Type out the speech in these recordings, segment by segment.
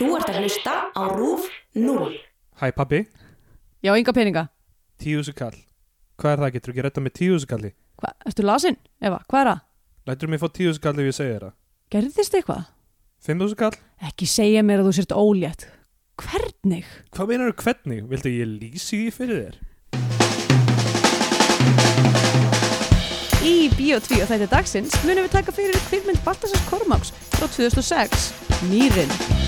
Þú ert að hlusta á RÚF 0. Hæ pabbi, Já, enga peninga. tíusu kall. Hvað er það, getur ekki redda með tíusu kalli? Hvað, ertu lasin? Eva, hvað er það? Lætur mig fá tíusu kall ef ég segja það? Gerðist eitthvað? Fimmúsu kall? Ekki segja mér að þú sért ólétt. Hvernig? Hvað meinar þú hvernig? Viltu ég lýsi því fyrir þér? Í Bíó 2 þætti dagsins munum við taka fyrir kvikmynd Baltasars Kormáks frá 2006, Mýrin.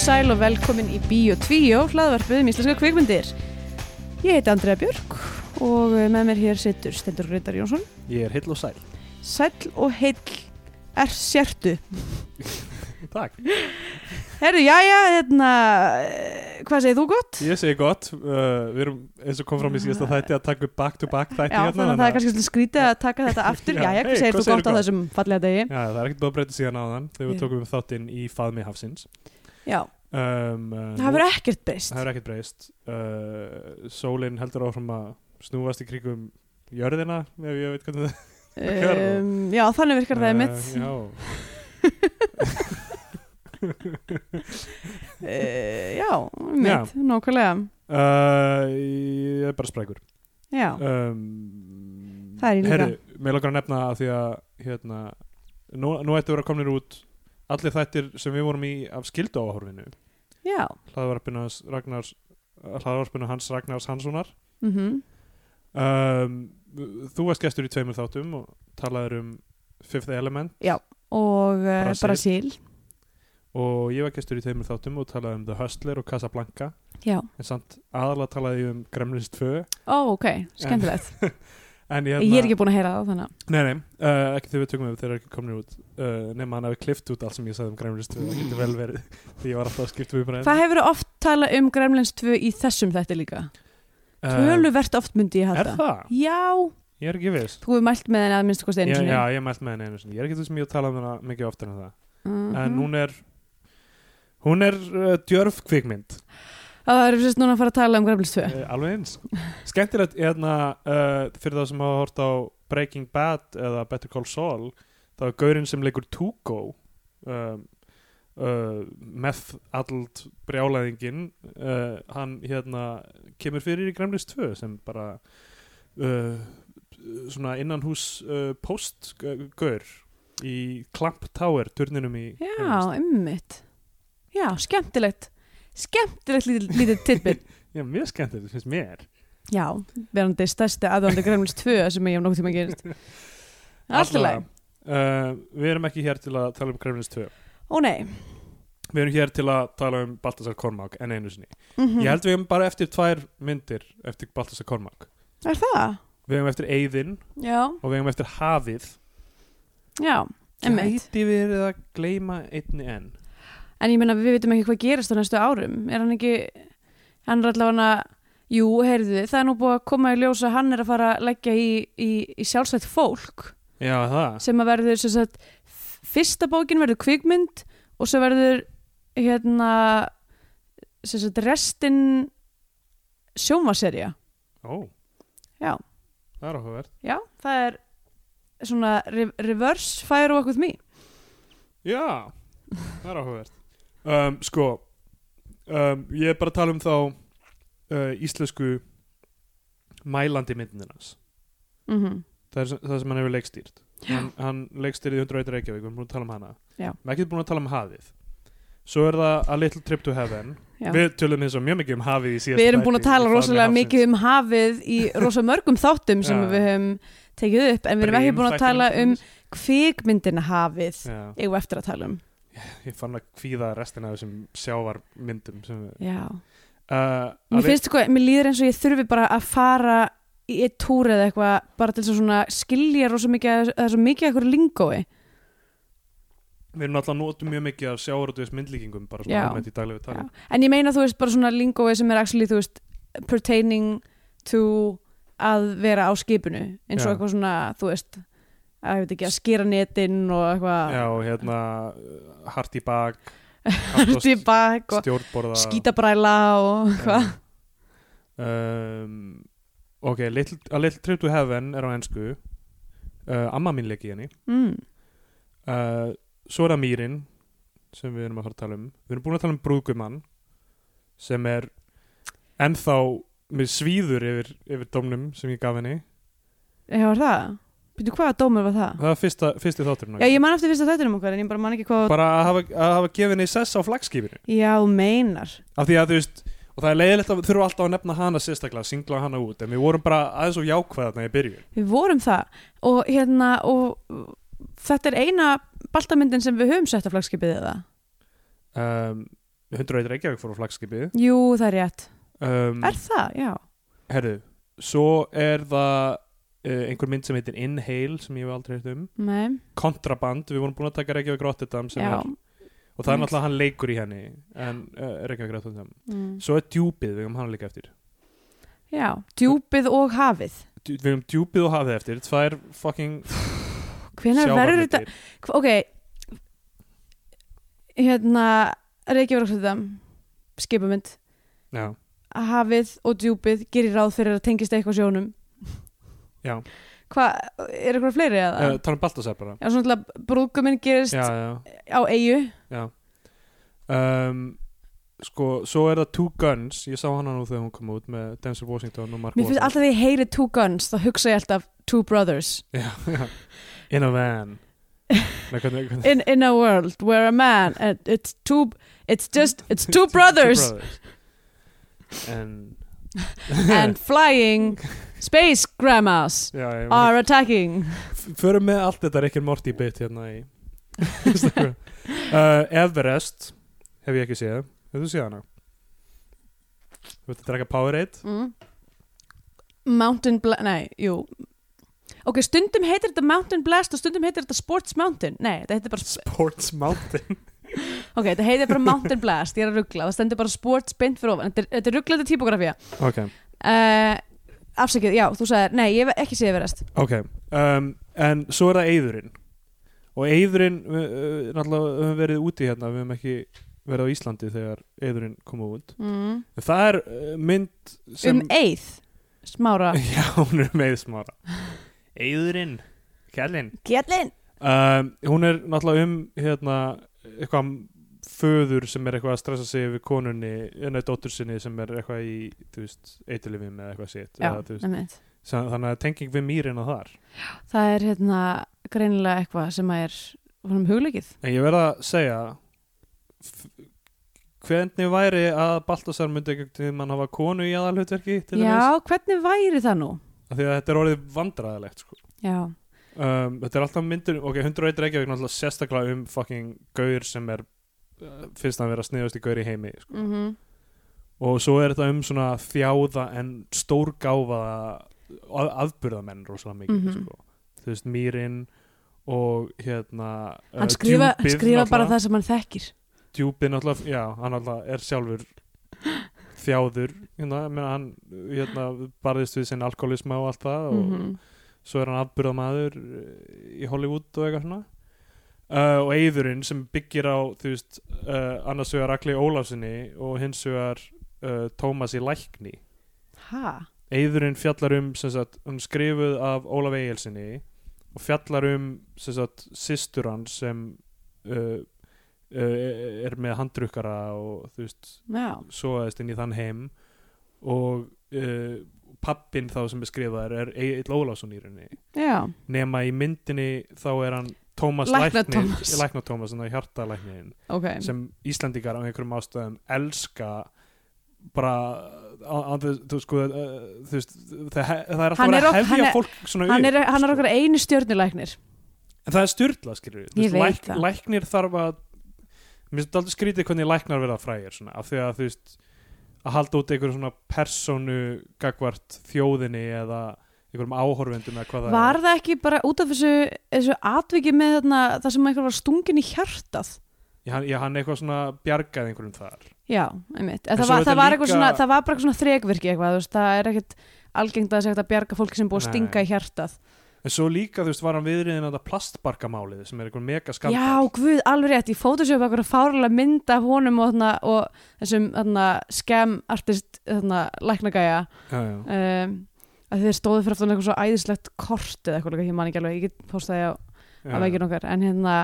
Sæl og velkomin í Bíó 2, hlaðvarpið um íslenska kvikmyndir. Ég heiti Andrea Björk og með mér hér sittur Stendur Reytar Jónsson. Ég er heill og sæl. Sæll og heill er sértu. Takk. Herru, jæja, hérna, eh, hvað segir þú gott? Ég segi gott, uh, við erum eins og kom fram í síðasta þætti að taka upp back to back þætti Já, hérna. þannig að það er kannski skrítið að taka þetta aftur. Já, hey, hvað segir þú gott á þessum fallega degi? Já, það er ekkert búið að breyta síðan áðan þegar við Já. tókum við þáttinn í faðmi hafsins. Já, Um, uh, það hefur ekkert breyst. Það hefur ekkert breyst. Uh, sólinn heldur áfram að snúast í kringum jörðina, ef ég veit hvernig það Um, já, þannig virkar það Eh, mitt. Já, Uh, já, mitt, nákvæmlega. uh, ég er bara sprækur Já, um, Það er ég líka. Herri, mér langar að nefna að því að hérna, nú, nú ættu að vera komnir út allir þættir sem við vorum í af skildu áhorfinu já. hlaðvarpinu hans Ragnars hlaðvarpinu hans Ragnars Hanssonar Mm um, þú varst gestur í tveimur þáttum og talaður um Fifth Element Já, og uh, Brasil. Og ég var gestur í tveimur þáttum og talaði um The Hustler og Casablanca Já. en samt aðalega talaði ég um Gremlins 2 Ó, ok, skemmtilegt. en ég, Ég er ekki búin að heyra það, þannig. Nei, nei, uh, ekki þegar við tökum við þeir eru ekki komnir út uh, nema hann hafi klift út allt sem ég sagði um Gremlins 2 það getur vel verið því ég var alltaf að skipta við bara Hvað hefur oft talað um Gremlins 2 í þessum þætti líka? Töluvert oft myndi ég Uh, Er halda. það? Já, Ég er ekki viss þú hefur mælt með henni að minnstu kosti einu sinni. Já, ég mælt með henni einu sinni Ég er ekki þess að ég tala um hana mikið oftar en það Mhm. En hún er hún er uh, djörf kvikmynd Það er sérst núna að fara að tala um Gremlins 2. uh, Alveg eins Skemmtilegt hérna, uh, fyrir það sem hafa hort á Breaking Bad eða Better Call Saul það er gaurinn sem leikur Tugo um, uh, meth allt brjálæðingin hann hérna kemur fyrir í Gremlins 2 sem bara svona innan hús postgaur í Clamp Tower turninum í Já, ummitt. Já, skemmtilegt. Skemmtilegt lítið, lítið tilbyrn. Já, mjög skemmtilegt, finnst mér Já, verandi stærsti aðvandi Gremlins 2 sem ég hef nokkuð tíma gerist. Alltaf leið. uh, Við erum ekki hér til að tala um Gremlins 2 Ó nei. Við erum hér til að tala um Baltasar Kormák en einu sinni. Mm Ég held við hefum bara eftir tvær myndir eftir Baltasar Kormák. Er það? Við hefum eftir Eyðin Já, og við hefum eftir Hafið. já, ummitt. Gæti verið að gleyma einni enn. En ég meina við veitum ekki hvað gerist á næstu árum. Er hann ekki, hann er allavega hana, jú, heyrðu, það er nú búið að koma í ljós að hann er að fara að leggja í, í, í sjálfsvægt fólk Já, sem að verður, sem sagt, fyrsta bókin verður kvikmynd og svo verður, hérna, sagt, restin sjómaserja. Ó, Já, það er áhugavert. já, það er svona re reverse fire walk with me. Já, það er áhugavert. Um, sko, um, ég er bara að tala um þá uh, íslensku mælandi myndinans. Mm Það er það sem hann hefur leikstýrt. Hann, hann leikstýrði 101 Reykjavík, við erum búin að tala um hana. Já. Við erum ekki búin að tala um hafið. Svo er það A Little Trip to Heaven. Já. Við tölum eins og mjög mikið um hafið í síðast Við erum búin að tala rosalega mikið um hafið í rosa mörgum þáttum sem við höfum tekið upp en við erum ekki búin að tala um kvikmyndina hafið eigum við eftir að tala um ég fann að kvíða restina af þessum sjávarmyndum sem Já. uh, Mér finnst sko, mér líður eins og ég þurfi bara að fara í eitt túr eða eitthvað bara til svona skilja rosa mikið að- það er svo mikið eitthvað lingói Við erum alltaf notum mjög mikið af sjávarútuðis myndlíkingum bara svona almennt í daglegu tali en ég meina þú veist bara svona lingói sem er actually þú veist pertaining to að vera á skipinu eins og Já. eitthvað svona þú veist að, ekki, að skýra netinn og eitthvað. Já, hérna hart í bak hart í bak og stjórnborða skítabræla og eitthvað. Um, ok, little, A Little Trip to Heaven er á ennsku uh, amma mín leik í henni. Mm. uh, svo er það Mýrin sem við erum að fara að tala um. Við erum búin að tala um Brúðgumann sem er ennþá með svíður yfir, yfir dómnum sem ég gaf henni. Já, var það? Býtu, hvaða dómur var það? það var fyrsta, fyrsti þátturinn Já, ég man eftir fyrsta þættinum okkar en ég bara man ekki hvað bara að hafa, að hafa gefið henni sess á flagskipinu. Já, meinar. Af því að þú veist og það er leiðilegt að þurfum alltaf að nefna hana sérstaklega, singla hana út en við vorum bara aðeins og jákvæða þarna í byrjun. Við vorum það. Og hérna og þetta er eina baltamyndin sem við höfum sett á flagskipið eða? Um, 101 Reykjavík fór á flagskipið. Jú, það er rétt. Um, Er það? Já. Herru, er það uh, einhver mynd sem heitir Inhale sem ég hef aldrei heilt um. Nei, Kontraband, við vorum búin að taka Reykjavík Rotterdam er, og það er náttúrulega hann leikur í henni en uh, Reykjavík Rotterdam. Mm. svo er djúpið, við höfum hann líka eftir. Já, djúpið og hafið. Djú- við höfum djúpið og hafið eftir fucking Hvenær verður þetta sjávarmyndir Ok. Hérna Reykjavík Rotterdam skipamynd já, hafið og djúpið gerir ráð fyrir að tengist eitthvað sjónum já, Hvað, er eitthvað fleiri eða? uh, tala um Baltasar bara. Já, svona til að brúðguminn gerist já, já, á eigu já. Um, sko, svo er það Two Guns. Ég sá hana nú þegar hún kom út með Denzel Washington og Mark Mér finnst Wahlberg. alltaf því ég heyri Two Guns þá hugsa ég alltaf Two Brothers. Já, já. in a van. Nei, hvernig, hvernig, in, in a world where a man it's two it's just it's two brothers. And and flying space grandmas já, ég, are attacking. Förum með allt þetta Rick and Morty bit hérna í uh, Everest hef ég ekki séð. Hefur þú séð hana? Þú veit að drekka Powerade? Mm. Mountain Blast nei, jú. Ok, stundum heitir þetta Mountain Blast og stundum heitir þetta Sports Mountain. Nei, þetta heitir bara Sports Mountain? Ok, þetta heitir bara Mountain Blast, ég er að ruggla það stendur bara Sports beint fyrir ofan. Þetta er, er rugglandi típografía. Ok, uh, afsakið, já, þú sagðir nei, ég hef ekki séð verðast ok um, en svo er það Eyðurinn og Eyðurinn uh, uh, náttúrulega við höfum verið úti hérna við höfum ekki verið á Íslandi þegar Eyðurinn kom út. Mm. það er uh, mynd sem um eið smára. Já, hún er með smára. Eyðurinn, kjallinn. Um, hún er náttúrulega um hérna, eitthvað föður sem er eitthvað að stressa sig við konunni en að dóttur sinni sem er eitthvað í þú veist, eitilifim eða eitthvað. Sa- þannig að tenging við mýrin á þar það er hérna greinilega eitthvað sem að er honum hugleikið en ég verð að segja hvernig væri að Baltasar myndi ekkert mann hafa konu í aðalhutverki já, hvernig væri það nú? því að þetta er orðið vandræðilegt sko. já, um, þetta er alltaf myndur ok, 101 Reykjavík náttúrulega sérstaklega um fucking gaur sem er finnst hann vera sniðast í gaur í heimi sko. mm og svo er þetta um svona þjáða en stórgáfaða að- afburðamenn rosalega mikið Mhm. sko. þú veist, Mýrin og hérna hann skrifa, Djúpið skrifa bara það sem hann þekkir djúpið náttúrulega, já, hann náttúrulega er sjálfur þjáður hérna, ég meina, hann hérna, barðist við sinn alkoholisma og allt það og Mhm. svo er hann afburðamaður í Hollywood og eitthvað svona uh, og Eyðurinn sem byggir á þú veist, uh, annars vegar Akli Ólafsinni og hins vegar uh, Tómasi Lækni. Ha, Eyðurinn fjallar um sagt, er skrifuð af Ólaf Egilsinni og fjallar um systur hans sem er með handrukkara og þú veist já. svoðast inn í þann heim. Og pappin þá sem er skrifaður er Egil Ólafsson í rauninni. Já, nema í myndinni þá er hann Tómas Læknir. Læknar Tómas, þannig að hjartalæknin ok sem Íslandingar á einhverjum ástæðum elska bara þú, sko, veist, það, er alltaf að ok- hefja fólk svona hann er, er sko. okkar einu stjörnulæknir en það er styrla skilur læknir þarf að mér finnst aldrei skrítið hvernig læknar verða frægir svona, af því að þú veist að halda út einhverjum svona persónu gagvart þjóðinni eða einhverjum áhorfendum eða hvað það var er. það ekki bara út af þessu, þessu atviki með þarna, það sem einhver var stungin í hjartað? Já, hann, já, hann eitthvað svona bjargaði einhverjum þar. Já, einmitt. En það svo var, er það, þetta var eitthvað líka- svona, það var bara eitthvað svona þrekvirki eitthvað, þú veist, það er ekkit algengt að segja að bjarga fólki sem er búið að Nei. stinga í hjartað. En svo líka, þú veist, var hann viðriðin að það plastbarkamálið sem er einhver mega skandal Já, guð, alveg rétt, ég Photoshop eitthvað fárlega mynd af honum og, þarna, og þessum þarna, scam artist þarna, læknagæja. Já, já. um, að þeir stóðu fyrir aftan eitthvað svo æðislegt kort eða eitthvað, líka, ég man ekki alveg, ég get postaði á, á veikinn okkar, en hérna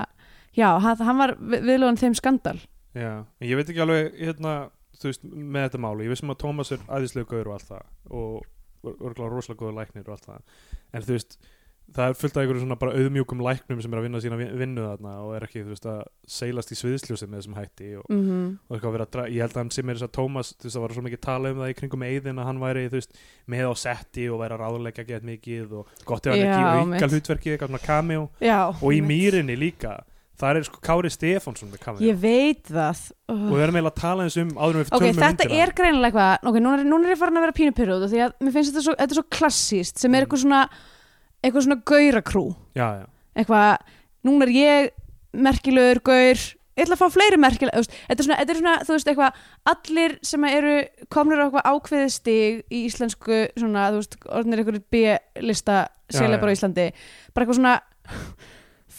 já, hann, var við- viðlóðan þeim skandal já. En ég veit ekki alveg, hérna þú veist, með þetta máli, ég vissum að Tómas er æðislega gaur og allt það og örgulega rosalega góður læknir og allt það en þú veist, það er fullt af einhverjum svona bara auðmjúkum læknum sem er að vinna sína vin- vinnu þarna og er ekki, þú veist, að seilast í sviðsljósið með þessum hætti og, mm og eitthvað verið að dra ég held að hann sem er þess að Tómas, þú veist, það var svo mikið tala um það í kringum eigðin að hann væri, þú veist, með á setti og væri að ráðleika gett mikið og gott ef hann ekki auka mitt. hlutverkið, eitthvað svona cameo Já, og í mýrinni líka það er sko Kári Stefánsson með cameo Ég veit það og uh. við erum eiginlega að tala eins um áður en við Ok, tölum um þetta myndina. er greinilega eitthvað Ok, núna er, núna er ég farin að vera pínupyrrúð Því að mér finnst þetta svo, þetta er svo klassíst sem er Mm. eitthvað svona eitthvað svona gaurakrú. Já, já, eitthvað, núna er ég merkilegur gaur ég ætla að fá fleiri veist, þetta er svona, þetta er svona, þú veist, eitthvað allir sem eru komnir á eitthvað ákveðið stig í íslensku svona, þú veist, orðinir eitthvað B-lista selebar á. Íslandi bara eitthvað svona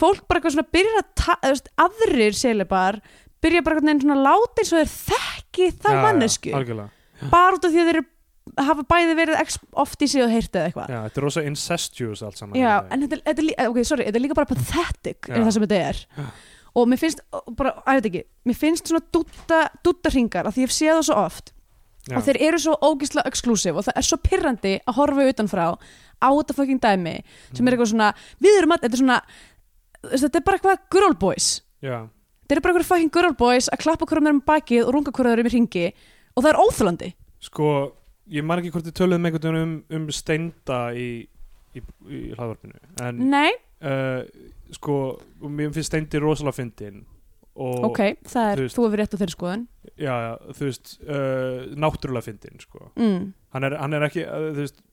fólk bara eitthvað svona byrjar að ta, þú veist, aðrir selebar byrja bara eitthvað svona láta eins og þeir þekki já, mannesku, bara út af því að þeir eru hafa bæði verið oft í sig og heyrtið eitthvað já, þetta er rosa incestuous allt saman Já, en þetta, þetta, er lí- ok, sorry, þetta er líka bara pathetic Já. er það sem þetta er Já. og mér finnst, bara, að þetta ekki mér finnst svona dútta, dútta hringar að því ég hef séð það svo oft veginn. og þeir eru svo ógislega exclusive og það er svo pirrandi að horfa utanfrá á þetta fucking dæmi sem Mm. er eitthvað svona, við erum að, þetta er svona þetta er bara eitthvað girl boys já, þetta er bara eitthvað fucking girl boys að klappa hverjum þeir um bakið og runga hverjum þeir um í ringi og það er óþjólandi sko ég man ekki hvort þið töluðum einhvern veginn um, um steinda í, í, í hlaðvarpinu en Nei, uh, sko, mér finnst steindi rosalega fyndin og ok, það er, þú veist- þú hefur rétt á þeirri skoðun. Já, já, þú veist uh, náttúrulega fyndin sko. mm. hann, er, hann er ekki, uh, þú veist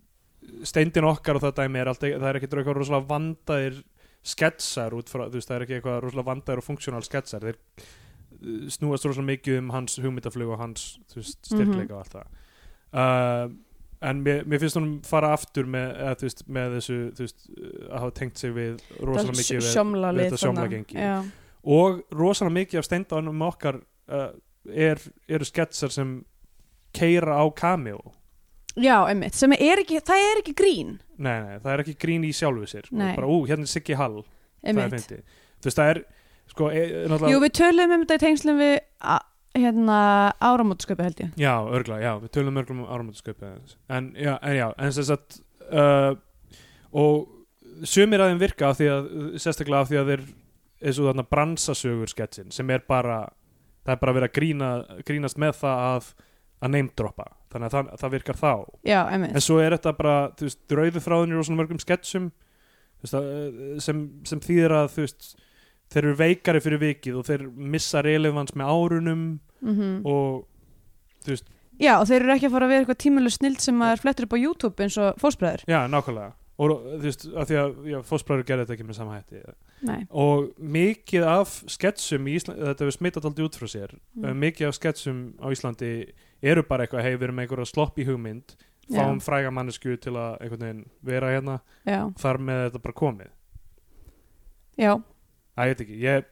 steindin okkar og það dæmi er alltaf það er ekki eitthvað rosalega vandaðir sketsar út frá, þú veist, það er ekki eitthvað rosalega vandaðir og funksjónal sketsar. Þeir uh, snúast rosalega mikið um hans hugmyndaflug og hans, þú veist, styrkleika og allt það uh, en mér, mér finnst honum fara aftur með, eða, þú veist, með þessu veist, að hafa tengt sig við rosalega mikið við, við þetta sjómlagengi. og rosalega mikið af steindanum okkar uh, er, eru sketsar sem keira á cameo. Já, einmitt, sem er ekki, það er ekki grín. Nei, nei, það er ekki grín í sjálfu sér. Bara, ú, hérna er Siggi Hall. Það er þú veist, það er sko, e, náttúrulega Jú, við töluðum um þetta í tengslum við hérna áramótasköpi held ég. Já, örgla, já, við tölum örgla um áramöndasköpi en já, en já, en sem sagt uh, og sumir að þeim virka af því að, sérstaklega af því að þeir eins og þarna bransasögur sketsin sem er bara, það er bara verið að grína, grínast með það að að neymdroppa, þannig að það, það virkar þá. Já, en svo er þetta bara, þú veist, drauðu þráðinir og svona mörgum sketsum sem, sem þýðir að þú veist, þeir eru veikari fyrir vikið og þeir missa relevans með árunum mm og þú veist, Já, og þeir eru ekki að fara að vera eitthvað tímuleg snild sem maður flettur upp á YouTube eins og fósbræður Já, nákvæmlega. Og þú veist, af því að fósbræður gerði þetta ekki með sama hætti. Nei, og mikið af sketsum í Íslandi, þetta hefur smittat aldrei út frá sér. Mm. mikið af sketsum á Íslandi eru bara eitthvað, hei, við erum einhverja slopp í hugmynd fáum fræga mannesku til að vera hérna, já, þar með þetta bara komið. Já Æ, ég veit ekki, ég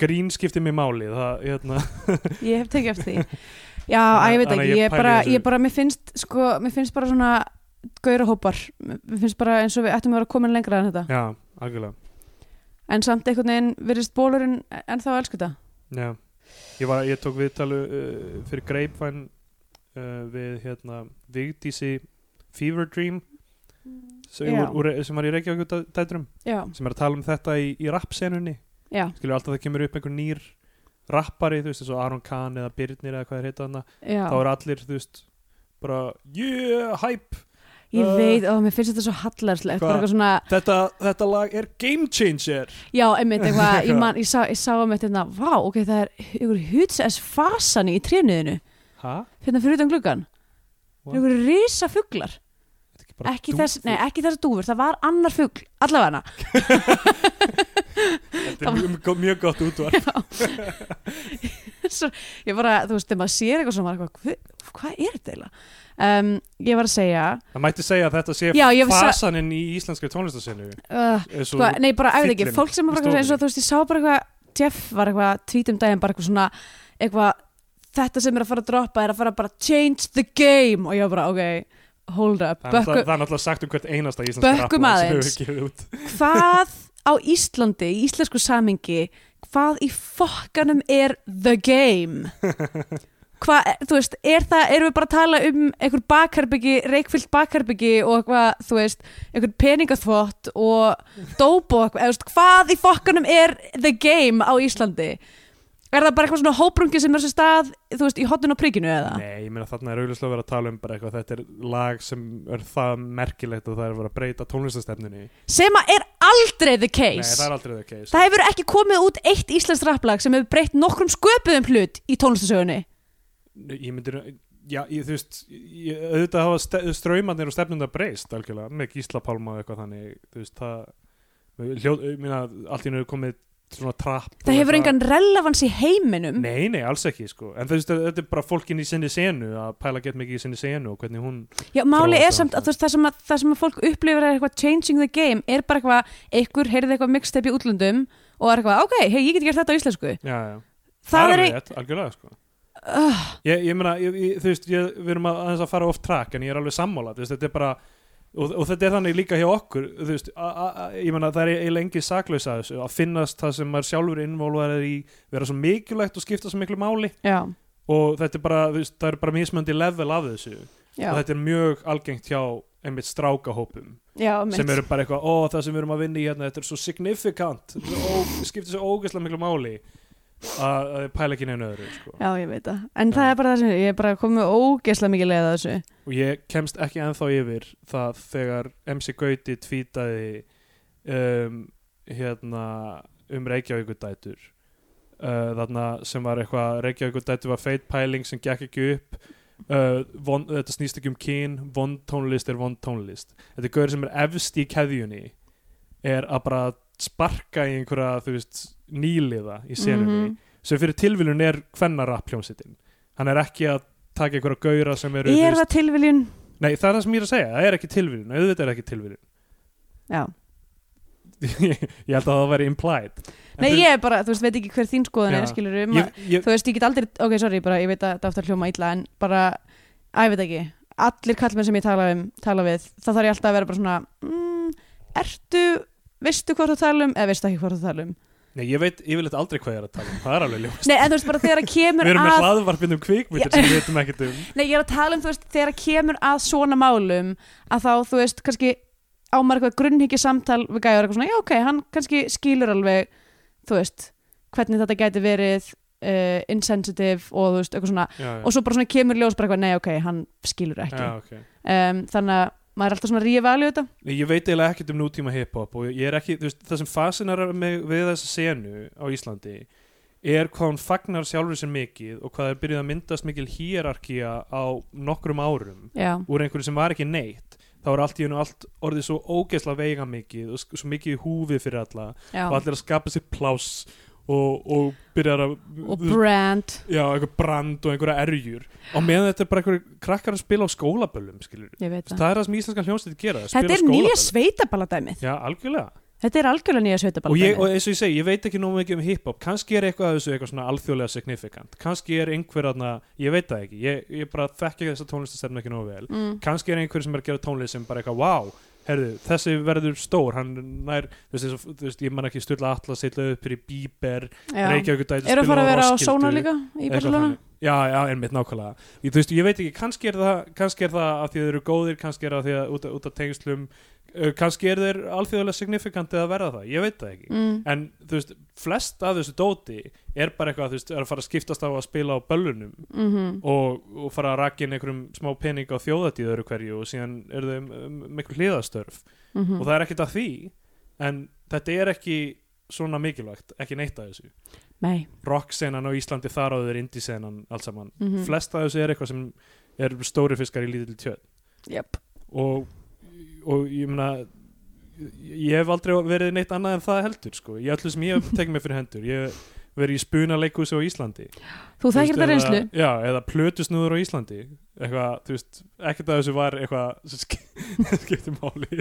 grín skipti mig máli það, hérna, Ég hef tekið eftir því. Já, að ég veit að ekki, ég ég bara, ég bara, mér finnst sko, mér finnst bara svona gaurahópar, mér finnst bara eins og við ættum að vera komin lengra en þetta. Já, algjörlega. En samt einhvern veginn virðist bólurinn en þá elsku þetta. Já, ég, var, ég tók viðtalu uh, fyrir Greipvæn uh, við hérna Vigdísi Fever Dream sem, úr, sem var í Reykjavík dætrum Já, sem er að tala um þetta í, í rappsenunni já, skilur alltaf það kemur upp einhver nýr rappari, þú veist, eins og Aron Kahn eða Birnir eða hvað er heita þarna, já. þá er allir, þú veist bara, yeah, hype. Ég uh, veit, ó, mér finnst þetta svo hallarslegt svona, þetta, þetta lag er game changer. Já, einmitt eitthvað ég, man, ég, sá, sá um þetta, hérna, vá, ok, það er ykkur hutsess fasani í trénuðinu. Hæ? hérna fyrir utan gluggan What? ykkur risa fuglar Þetta er ekki þess, nei, ekki þess dúfur, það var annar fugl allavega. Þetta er mjög, mjög gott útvar svo, ég bara, þú veist, þegar maður sér eitthvað maður er eitthvað, hvað, er þetta eiginlega? Um, ég var að segja Það mætti segja að þetta sé Já, var sa- fasaninn í íslenskri tónlistasinu uh, sko, nei, bara æfði ekki, fólk sem var eitthvað eins og þú veist, ég sá bara eitthvað Jeff var eitthvað, tweet um daginn bara eitthvað svona eitthvað, þetta sem er að fara að droppa er að fara bara change the game. Og ég var bara, ok, hold up. Það er það er náttúrulega sagt um hvert einasta íslenska rapplag sem hefur gefið út. Hvað á Íslandi í íslensku samingi hvað í fokkanum er the game? Hvað, þú veist, er það erum við bara að tala um einhver bakherbyggi reikfyllt bakherbyggi og eitthvað þú veist, einhver peningaþvott og eitthvað, eða, þú veist, hvað í fokkanum er the game á Íslandi er það bara eitthvað svona hóprungi sem er sér stað, þú veist, í hotun og prikinu eða? Nei, ég meina þarna er auðvitað verið að tala um bara eitthvað þetta er lag sem er það merkilegt og það er að vera að breyta tónlistastefnunni sem að er aldrei the Nei, case það er aldrei það case Það hefur ekki komið út eitt íslenskt rapplag sem hefur breytt nokkrum sköpuðum hlut í tónlistasögunni. Ég myndir, já, ég, þú veist ég, auðvitað hafa ste, straumarnir og stefnundar breyst algjörlega, með Gísla Pálma og eitthvað þannig, þú veist, það hljóð, ég meina, allt í hennu komið svona trapp Það hefur engan relevans í heiminum. Nei, nei, alls ekki, sko. En þú veist, þetta er bara fólkin í sinni senu að pæla gett mikið í sinni senu og hvernig hún Já, máli er samt að þú veist, það sem að, það sem að fólk upplifir er eitthvað changing the game er bara eitthvað, einhver heyrði eitthvað mixtape í útlöndum og er eitthvað, ok, hei, ég get gert þetta á íslensku. Já, já, Það er, alveg rétt, algjörlega, sko. Uh, Ég, ég meina, þú veist, ég, við erum að, að fara off track en ég er alveg sammála, þú veist, þetta er bara og, og þetta er þannig líka hjá okkur veist, a, a, a, ég meina, það er eiginlega engi saklaus að þessu, að finnast það sem maður sjálfur involvað er í, vera svo mikilvægt og skipta svo miklu máli. Já, og þetta er bara, veist, það er bara mismöndi level af þessu. Já, og þetta er mjög algengt hjá einmitt strákahópum já, sem eru bara eitthvað, ó það sem við erum að vinna í hérna þetta er svo ó, skiptir svo ógeðslega miklu máli að pæla ekki neina öðru sko. Já, ég veit það. En það er bara það sem ég er bara komið ógeðslega mikið leið að þessu. og ég kemst ekki ennþá yfir það þegar MC Gauti tvítaði um, hérna um Reykjavíkudætur uh, þarna sem var eitthvað Reykjavíkudætur var feit pæling sem gekk ekki upp uh, von, þetta snýst ekki um kyn vond tónlist er vond tónlist þetta er gaur sem er efst í keðjunni er að bara sparka í einhverja þú veist nýliða í senunni Mhm. sem fyrir tilviljun er hvennarapp hljómsittin hann er ekki að taka einhverja gaura sem eru Er það tilviljun? Nei, það er það sem ég er að segja, það er ekki tilviljun auðvitað er ekki tilviljun Já. Ég held að það væri implied Nei, fyrir- ég er bara, þú veist, veit ekki hver þín skoðun Já. er, skilur um ég, ég, Þú veist, ég get aldrei, ok, sorry, bara, ég veit að þetta aftur hljóma illa, en bara, að ég veit ekki, allir kallmenn sem ég tala um, tala við, þá þarf ég alltaf að vera bara svona, mm, ertu, veistu hvað þú tala um, eða veistu ekki hvað þú tala um? Nei, ég veit yfirleitt aldrei hvað ég er að tala um Það er alveg ljóst Nei, en þú veist, bara þegar að kemur Við erum með að, hlaðvarpinn um kvikmyndir sem við veitum ekkert um nei, ég er að tala um, þú veist, þegar að kemur að svona málum, að þá, þú veist, kannski ámar eitthvað grunnhyggja samtal við gæður eitthvað svona, já, ok, hann kannski skilur alveg, þú veist, hvernig þetta gæti verið uh, insensitive og þú veist, eitthvað svona, já, já. og svo bara svona kemur ljós bara eitthvað, nei, ok, hann skilur ekki. Já, okay. um, að maður er alltaf svona alveg þetta. Ég veit eiginlega ekkert um nútíma hip-hop og ég er ekki, þú veist, það sem fasinar við þessa senu á Íslandi er hvað hún fagnar sjálfur sér mikið og hvað er byrjuð að myndast mikil hierarkía á nokkrum árum já, úr einhverju sem var ekki neitt. Þá er allt í hennu allt orðið svo ógeðslega veiga mikið og svo mikið í húfi fyrir alla já. og allir að skapa sér pláss og, og byrjar að og brand. Já, eitthvað brand og einhverja erjur. Og meðan þetta er bara einhverju krakkar að spila á skólaböllum skilur það er það sem íslenska hljónstætti gera að þetta er nýja sveitaballadæmið. Já, algjörlega. Þetta er algjörlega nýja og, ég, og sveitaballadæmið eins og ég segi, ég veit ekki nóg mikið um hip-hop. Kannski er eitthvað af þessu eitthvað svona alþjóðlega signifikant kannski er einhver aðna, ég veit það ekki. Ég, ég bara þekki þessa tónlistastefnu ekki nógu vel. Mm. kannski er einhver sem er að gera tónlist sem bara eitthvað, wow, herðu, þessi verður stór hann nær, þú veist, þú veist ég man ekki styrla allar sitla upp fyrir Bieber já. Reykjavík dæti eru að fara að vera á Sóna líka í Barcelona? Já, já, einmitt nákvæmlega. Ég, þú veist, ég veit ekki, kannski er það kannski er það að því að þeir eru góðir kannski er það að því að út, af- út af tengslum kannski er þeir alþjóðlega signifikant eða verða það, ég veit það ekki mm. en þú veist, flest af þessu dóti er bara eitthvað, þú veist, er að fara að skiptast á að spila á böllunum Mm og, og fara að rakja inn einhverjum smá pening á þjóðatíð öðru hverju og síðan eru þau miklu hliðastörf -hmm. og það er ekkert að því en þetta er ekki svona mikilvægt, ekki neitt af þessu nei rocksenan á Íslandi þar áður indisenan allt saman, Mhm. flest af þessu er eitthvað sem er stóri fiskar í lítill tjöð yep. og, og ég meina ég hef aldrei verið neitt annað en það heldur sko, í öllu sem ég hef tekið mig fyrir hendur ég verið í spuna leikhúsi á Íslandi. Þú þekkir þetta eða- reynslu? Já, eða plötusnúður á Íslandi. Eitthvað, þú veist, ekkert að þessu var eitthvað sem sk- skiptir máli.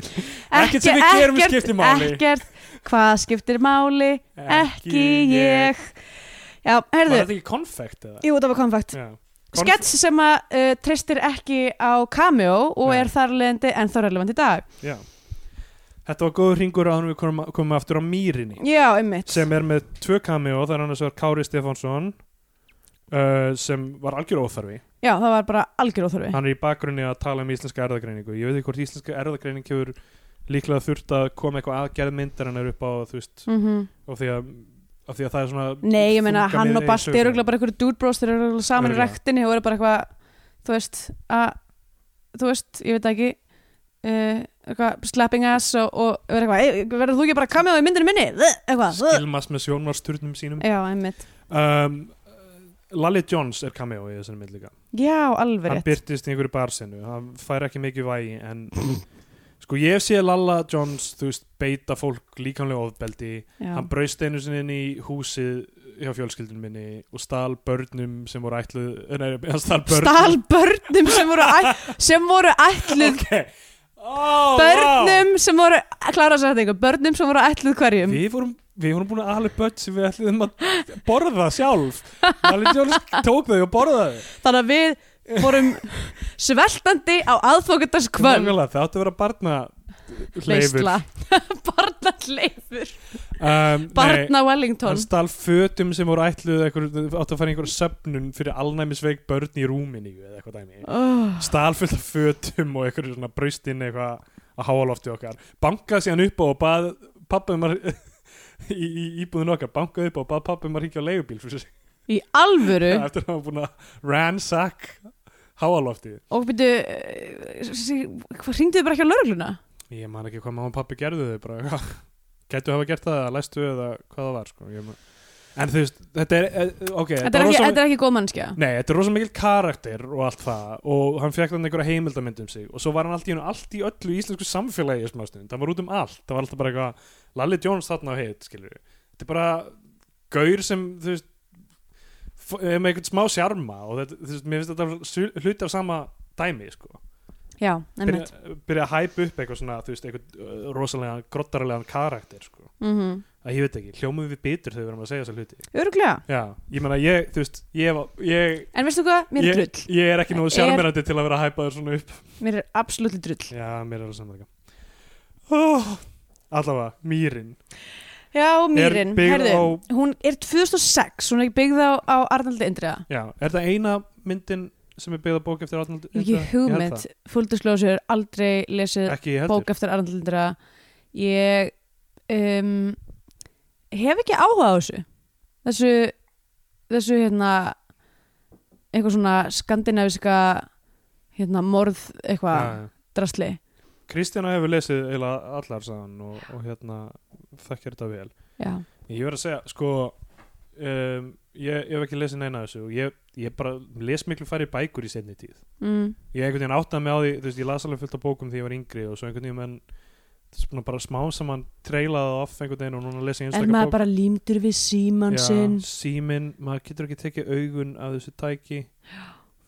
Ekkert sem við gerum skiptir máli. ekkert, hvað skiptir máli ekki ég. já, Var herðu, þetta ekki konfekt eða? jú, það var konfakt Já. Skets sem að uh, treystir ekki á cameo og Nei. er þar leðandi en þá relevant í dag. Já. Þetta var góður hringur að við komum, komum aftur á Mýrinni. Já, einmitt. Sem er með tvö cameo, það er annars vegar Kári Stefánsson uh, sem var algjör óþarfi. Já, það var bara algjör óþörfi hann er í bakgrunni að tala um íslenska erðagreiningu ég veit ekki hvort íslenska erðagreining hefur líklega þurft að koma eitthvað aðgerð myndar en er upp á þú veist mm og því að, af því að það er svona Nei, ég meina, hann og Balti eru bara einhverju dude bros, þeir eru saman í rektinni og eru bara eitthvað, þú veist, að, þú veist, ég veit ekki, uh, eitthvað, slapping ass og, og verður eitthvað, "Ey, verður þú ekki bara kamið á í myndinu minni? Eitthvað, skilmas með sjónvarsturnum sínum Já, einmitt. um, Lalli Jones er cameo í þessari mynd líka Já, alveg hann rétt. byrtist í einhverju barsinu hann fær ekki mikið vægi en sko ég sé Lalla Jones þú veist beita fólk líkamlega ofbeldi Já. hann braust einu sinni inn í húsið hjá fjölskyldunum minni og stal börnum sem voru ætluð eh, nei, hann stal börnum Stal börnum sem voru, æ, sem voru ætluð, okay. oh, börnum sem voru, klára að segja þetta einhver, börnum sem voru ætluð wow. hverjum. við vorum Við vorum búin að upp börn sem við ætlum að borða sjálf. Lally Jones tók þau og borðaði. Þannig að við vorum sveltandi á aðfókundars kvöld. Nákvæmlega, Það átti að vera barna. Leysla. Barna hleyfur. Um, Barna Wellington. hann stal fötum sem voru ætluð átti að fara í einhverja söfnun fyrir alnæmisveik börn í dæmi. Oh. Stal fullt af fötum og einhverju svona braust inn eitthvað að háalofti okkar. Bankaði síðan upp á og bað pappum að í, í íbúðin okkar, bankaði upp og bað pappum að ringja á leigubíl fyrir sig. Í alvöru Eftir að hann var búin að ransack háaloftið. og byrju hvað ringduðu bara ekki á laurugluna? Ég man ekki hvað mamma og pappi gerðu þau bara Gætu hafa gert það, læstu eða hvað það var sko. Ég man... En þú veist, þetta er eh, ok, Þetta er, var ekki, er ekki góð mannskja Nei, þetta er rosa mikil karakter og allt það og hann fekk þannig einhverja heimildamynd um sig og svo var hann allt í, allt í öllu íslensku samfélagi það var út um allt það var alltaf bara eitthvað, Lalli Jones þarna á heit skilur þetta er bara gaur sem þú veist er með einhvern smá sjarma og þetta, þú veist, mér finnst þetta hluti af sama dæmi sko. Já, byrja, einmitt. byrja að hæpa upp eitthvað svona þú veist, eitthvað uh, rosalega grottaralegan karakter sko. mm að ég veit ekki, hljómum við bitur þegar við erum að segja þessa hluti. Öruglega já, ég meina ég, þú veist ég, ég, En veistu hvað? Mér er ég, drull. ég er ekki nógu Er- sjarmerandi til að vera að hæpa þér svona upp. Mér er absolutt drull. Já, mér er það saman ekki oh, allavega, mýrin Já, Mýrin, herðu á- Hún er 2006, hún er ekki byggð á, á Arnaldi Indriða. Já, er það eina myndin sem er byggð á bók eftir Arnold Ég hef ekki hugmynd, full disclosure Aldrei lesið ég bók eftir Arnaldi Indriða. Ég um, hef ekki áhuga á þessu. Þessu Þessu hérna eitthvað svona skandinaviska hérna morð eitthvað Já, Kristjana hefur lesið eiginlega allar sagan og, og hérna þekkir þetta vel. Já, Ég verð að segja, sko um, ég, ég hef ekki lesið neina þessu og ég, ég bara les miklu færri bækur í setni tíð. Mm, Ég einhvern veginn áttaði mig á því, þú veist, ég las alveg fullt af bókum þegar ég var yngri og svo einhvern veginn menn bara smá saman trailaði off einhvern veginn og núna les ég en einstakar maður bók. bara límdur við síman sinn. Já, síminn, maður getur ekki tekið augun af þessu tæki.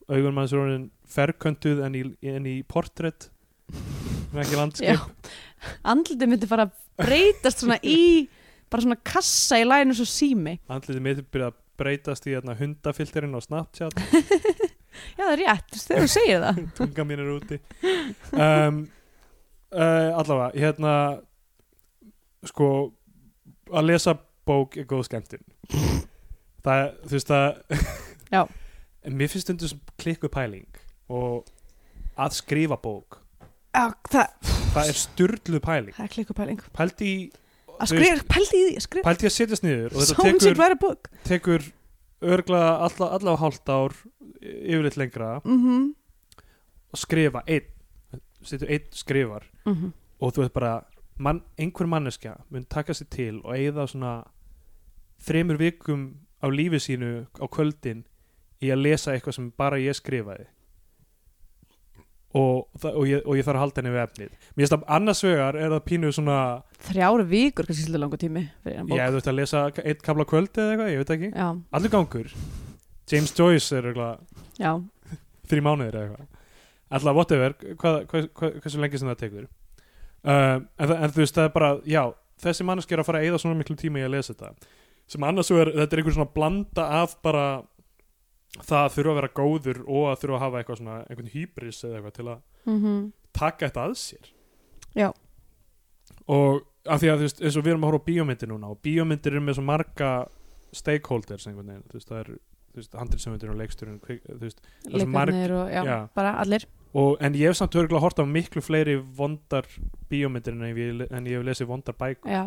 Augun maður orðin ferköntuð en í, en í portrétt en ekki Já, landskip andlitið myndi fara að breytast svona í bara svona kassa í læginu svo sími. Andlitið mitt er byrjað að breytast í hérna, hundafilterinn á Snapchat. Já, það er rétt, þegar þú segir það. Tunga mín er úti. Um, uh, allavega hérna sko að lesa bók er góð skemmtun. Það er, þú veist að Já. mér finnst stundu sem klikku pæling og að skrifa bók Já, það, það er styrlu pæling. Það er klikkupæling pældi í, pældi í því, pældi í að setjast niður og þetta tekur, tekur örglega alla, allavega hálft ár yfirleitt lengra mm og skrifa einn. Einn skrifar -hmm. og þú veist bara mann, einhver manneskja mun taka sér til og eigða svona þremur vikum á lífi sínu á kvöldin í að lesa eitthvað sem bara ég skrifaði og, og, ég, og ég þarf að halda henni við efnið. Mér finnst að annars vegar er það pínu svona þrjár vikur, kannski svolítið langur tími ég þú ert að lesa eitt kabla kvöld eða eitthvað, ég veit ekki. Já, allur gangur. James Joyce er eitthvað þrjí mánuðir eða eitthvað. Alltaf whatever, hvað, hvað, hvað, hversu lengi sem það tekur. Um, en, en þú veist það er bara, já, þessi manneski er að fara að eyða svona miklu tíma í að lesa þetta. Sem annars vegar, þetta er einhver svona blanda af bara það að þurfa að vera góður og að þurfa að hafa eitthvað svona einhvern hýbris eða eitthvað til að mm taka þetta að sér. Já. og af því að þú veist, eins og við erum að horfa á bíómyndir núna og bíómyndir eru með svo marga stakeholders einhvern veginn, þú veist, það er veist, handriðsöfundur og leiksturinn leikarnir og já, já. bara allir. Og, en ég hef samt örgulega hort á miklu fleiri vondar bíómyndir en ég, en ég hef lesið vondar bækur. Já.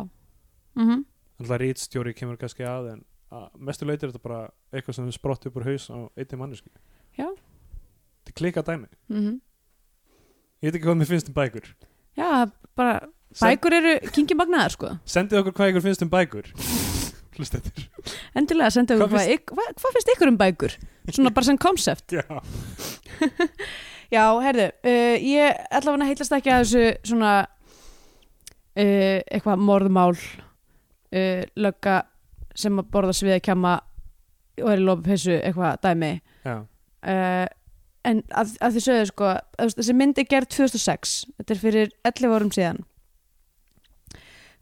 Mm þannig að rítstjóri kemur kannski að en að mestu leiti er þetta bara eitthvað sem sprott upp úr haus á einni manneski Já. þetta er klika dæmi. -hmm. ég veit ekki hvað mér finnst um bækur. Já, bara bækur eru kingi magnaðar sko. Sendið okkur hvað ykkur finnst um bækur. Hlustendur. Endilega sendið okkur hvað, finnst- hvað, hvað, finnst ykkur um bækur? Svona bara sem konsept. Já, já, herðu, uh, ég allavega heitast ekki að þessu svona uh, eitthvað morðmál uh, lögga sem að borða sviða kjama og er í lópapessu eitthvað dæmi. Uh, en að, að því sögðu sko að, þessi mynd er gerð 2006 þetta er fyrir 11 árum síðan.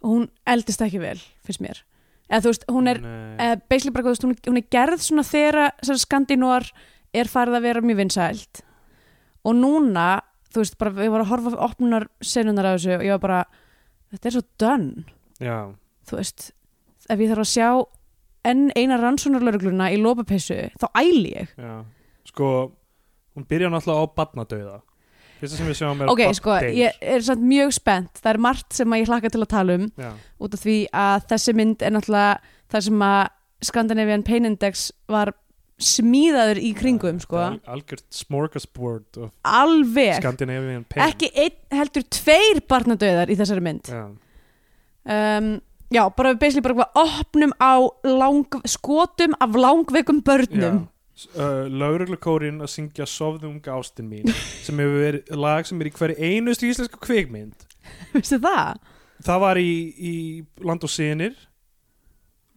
Og hún eldist ekki vel finnst mér. Eða veist, hún er eða basically bara, þú veist, hún, hún er gerð svona þegar skandinóar er farið að vera mjög vinsælt. Og núna, þú veist, bara ég var að horfa opnunar senunar af þessu og ég var bara þetta er svo done, já, þú veist ef ég þarf að sjá enn eina rannsónarlaurugluna í lópapessu, þá æli ég. Já sko, hún byrja náttúrulega á badnadauða fyrsta sem við sjáum er ok, sko, ég er samt mjög spennt. Það er margt sem ég hlakka til að tala um já, út af því að þessi mynd er náttúrulega það sem að Scandinavian Pain Index var smíðaður í kringum, sko. Al, algjört smorgasbord alveg, Scandinavian pain. Ekki einn heldur tveir barnadauðar í þessari mynd. Um, já, bara við bara opnum á lang, skotum af langveikum börnum. Uh, lauruglukórin að syngja Sofðunga ástin mín sem hefur verið lag sem er í hverju einustu íslensku kvikmynd. Veistu það? það var í, í Land og Sinir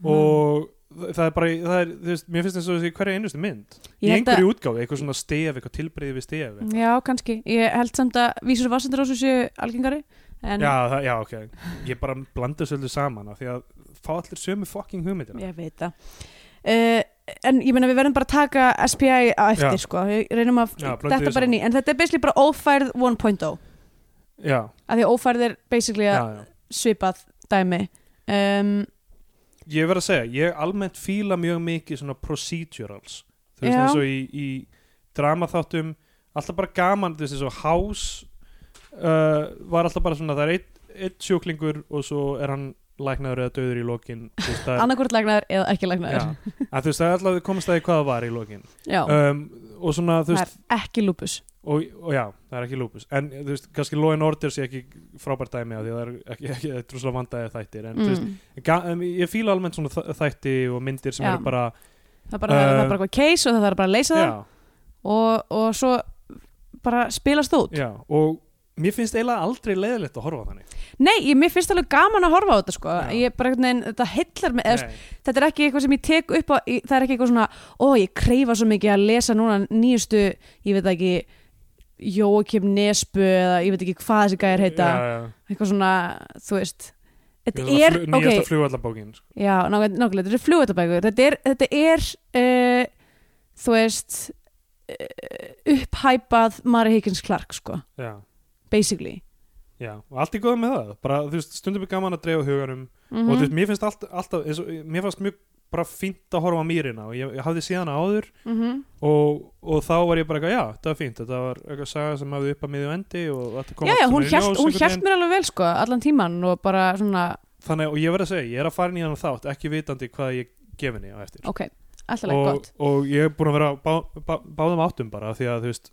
og það er bara það er, veist, mér finnst það í hverju einustu mynd. Í einhverju útgáfi, eitthvað svona stef eitthvað tilbreyði við stef. Já, kannski, ég held samt að vísur vassendur ásum séu algengari en já, það, já, ok, ég bara blanda þessu öllu saman því að fá allir sömu fucking hugmyndina ég veit það. Uh, en ég meina við verðum bara að taka SPI á eftir Já. sko, við reynum að Já, þetta bara inn í, en þetta er basically bara ófærð 1.0 já, af því ófærð er basically að svipað dæmi. Um, ég verð að segja, ég almennt fíla mjög mikið svona procedurals. Þú veist eins og í, í dramaþáttum alltaf bara gaman, þú veist eins og House uh, var alltaf bara svona það er einn ein sjúklingur og svo er hann læknaður eða döður í lokin. Veist, annarkvort lagnaður eða ekki já, lagnaður að veist það er alltaf komast að því hvað það var í lokin. Um, og svona þú það veist er ekki lúpus. Og, og já, það er ekki lúpus. En þú veist, kannski Law and Order sé ekki frábært dæmi á því að það er ekki, ekki, druslega vandaði þættir. En veist, mm. ga, um, ég fíla almennt svona þætti og myndir sem Já. eru bara það er bara, Uh, bara eitthvað case og það er bara að leysa það. og, og svo bara spilast út. Já, og mér finnst eiginlega aldrei leiðilegt að horfa á þannig. Nei, ég, mér finnst alveg gaman að horfa á þetta sko. Ég bara einhvern veginn, þetta hillar mig eða, þetta er ekki eitthvað sem ég tek upp á ég, það er ekki eitthvað svona, ó ég kreifa svo mikið að lesa núna nýjustu ég veit ekki Jókim Nesbu eða ég veit ekki hvað þessi gæjar heita. Já, já. eitthvað svona, þú veist. Þetta er, flu, nýjasta ok. flugvallabókin sko. já, nákvæmlega, þetta er flugvöldabækur þetta er, þetta er uh, þú veist uh, upphæpað Mari Higgins Clark, sko, já, basically. Já, og allt í góða með það. Bara, þú veist, stundum er gaman að dreifa huganum. Mm og þú veist, mér finnst allt, alltaf eins og, mér fannst mjög bara fínt að horfa á mýrina og ég, ég hafði síðan áður. -hmm. og, og þá var ég bara eitthvað, já, þetta var fínt. Þetta var eitthvað saga sem hafði upp að miðju endi já, já, hún hjælt, mér alveg vel, sko, allan tíman og bara svona, þannig, og ég verð að segja, ég er að fara í hann þátt ekki vitandi hvað ég gef henni á eftir. Ok, alltaf og, gott. og ég er búin að vera á bá, bá, báðum áttum bara því að þú veist,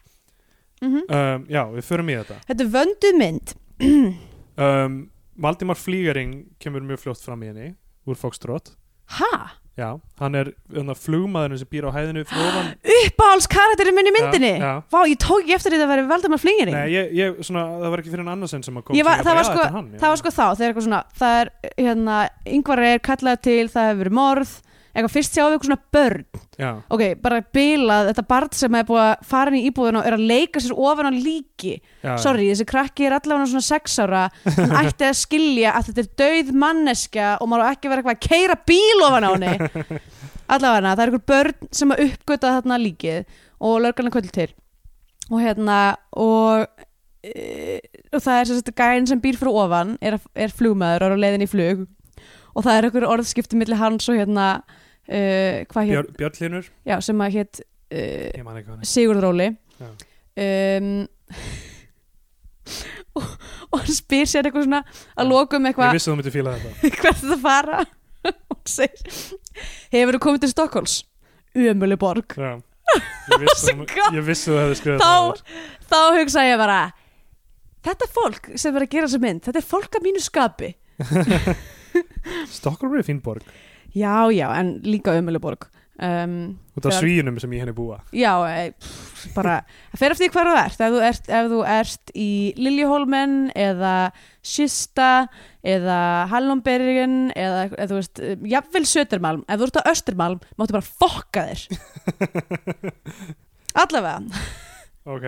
mm um, já, við förum í þetta. Þetta er vönduð mynd. Um, Valdimar Flígaring kemur mjög fljótt fram í henni úr Foxtrot. Ha? já, hann er hérna, flugmaðurinn sem býr á hæðinu fyrir ofan. Uppáhalds karakterinn minn í myndinni? Já, já. Vá, ég tók ekki eftir því að vera Valdimar Flingering Nei, ég, ég, svona, það var ekki fyrir en annarsinn sem að kom var- það var bara, sko- þetta er hann, það var sko þá, þegar eitthvað svona það er, hérna, yngvar er kallað til það hefur verið morð, eitthvað fyrst sjáum við eitthvað svona börn, já, ok, bara bilað þetta barn sem er búið að fara inn í íbúðinu og er að leika sér ofan á líki. Já, sorry, þessi krakki er allavega svona sex ára. Hann ætti að skilja að þetta er dauð manneskja og maður ekki vera eitthvað að keira bíl ofan á henni. Allavega, það er einhver börn sem að uppgöta þarna líkið og lörgarna kvöld til. Og hérna og, e, og það er sem sagt gæinn sem býr fyrir ofan er, er flugmaður og er á leiðin í flug. Og það er einhver orðskipti milli hans og hérna uh, hvað hér, Björn, Björn Hlynur já, sem að hétt uh, hann er. Sigurður Óli. Um, og, og hann spyr sér eitthvað svona að lokum eitthvað hvert það fara? Og segir hefur þú komið til Stokkóls umölu borg já. ég vissi þú- þú hefði skrifað þá, þá hugsa ég bara þetta fólk sem er að gera þessa mynd þetta er fólk af mínu skapi. Stockholm er fín borg já já en líka umölu borg um, út af Þegar- svíunum sem ég henni búa. Já, e, pff, bara það fer eftir því hvar þú ert. Ef þú ert, ef þú ert í Liljehólmen eða Kista eða Hallonbergen eða, eða þú veist, eh, jafnvel Södermalm ef þú ert á Östermalm, máttu bara fokka þér. Allavega. Ok,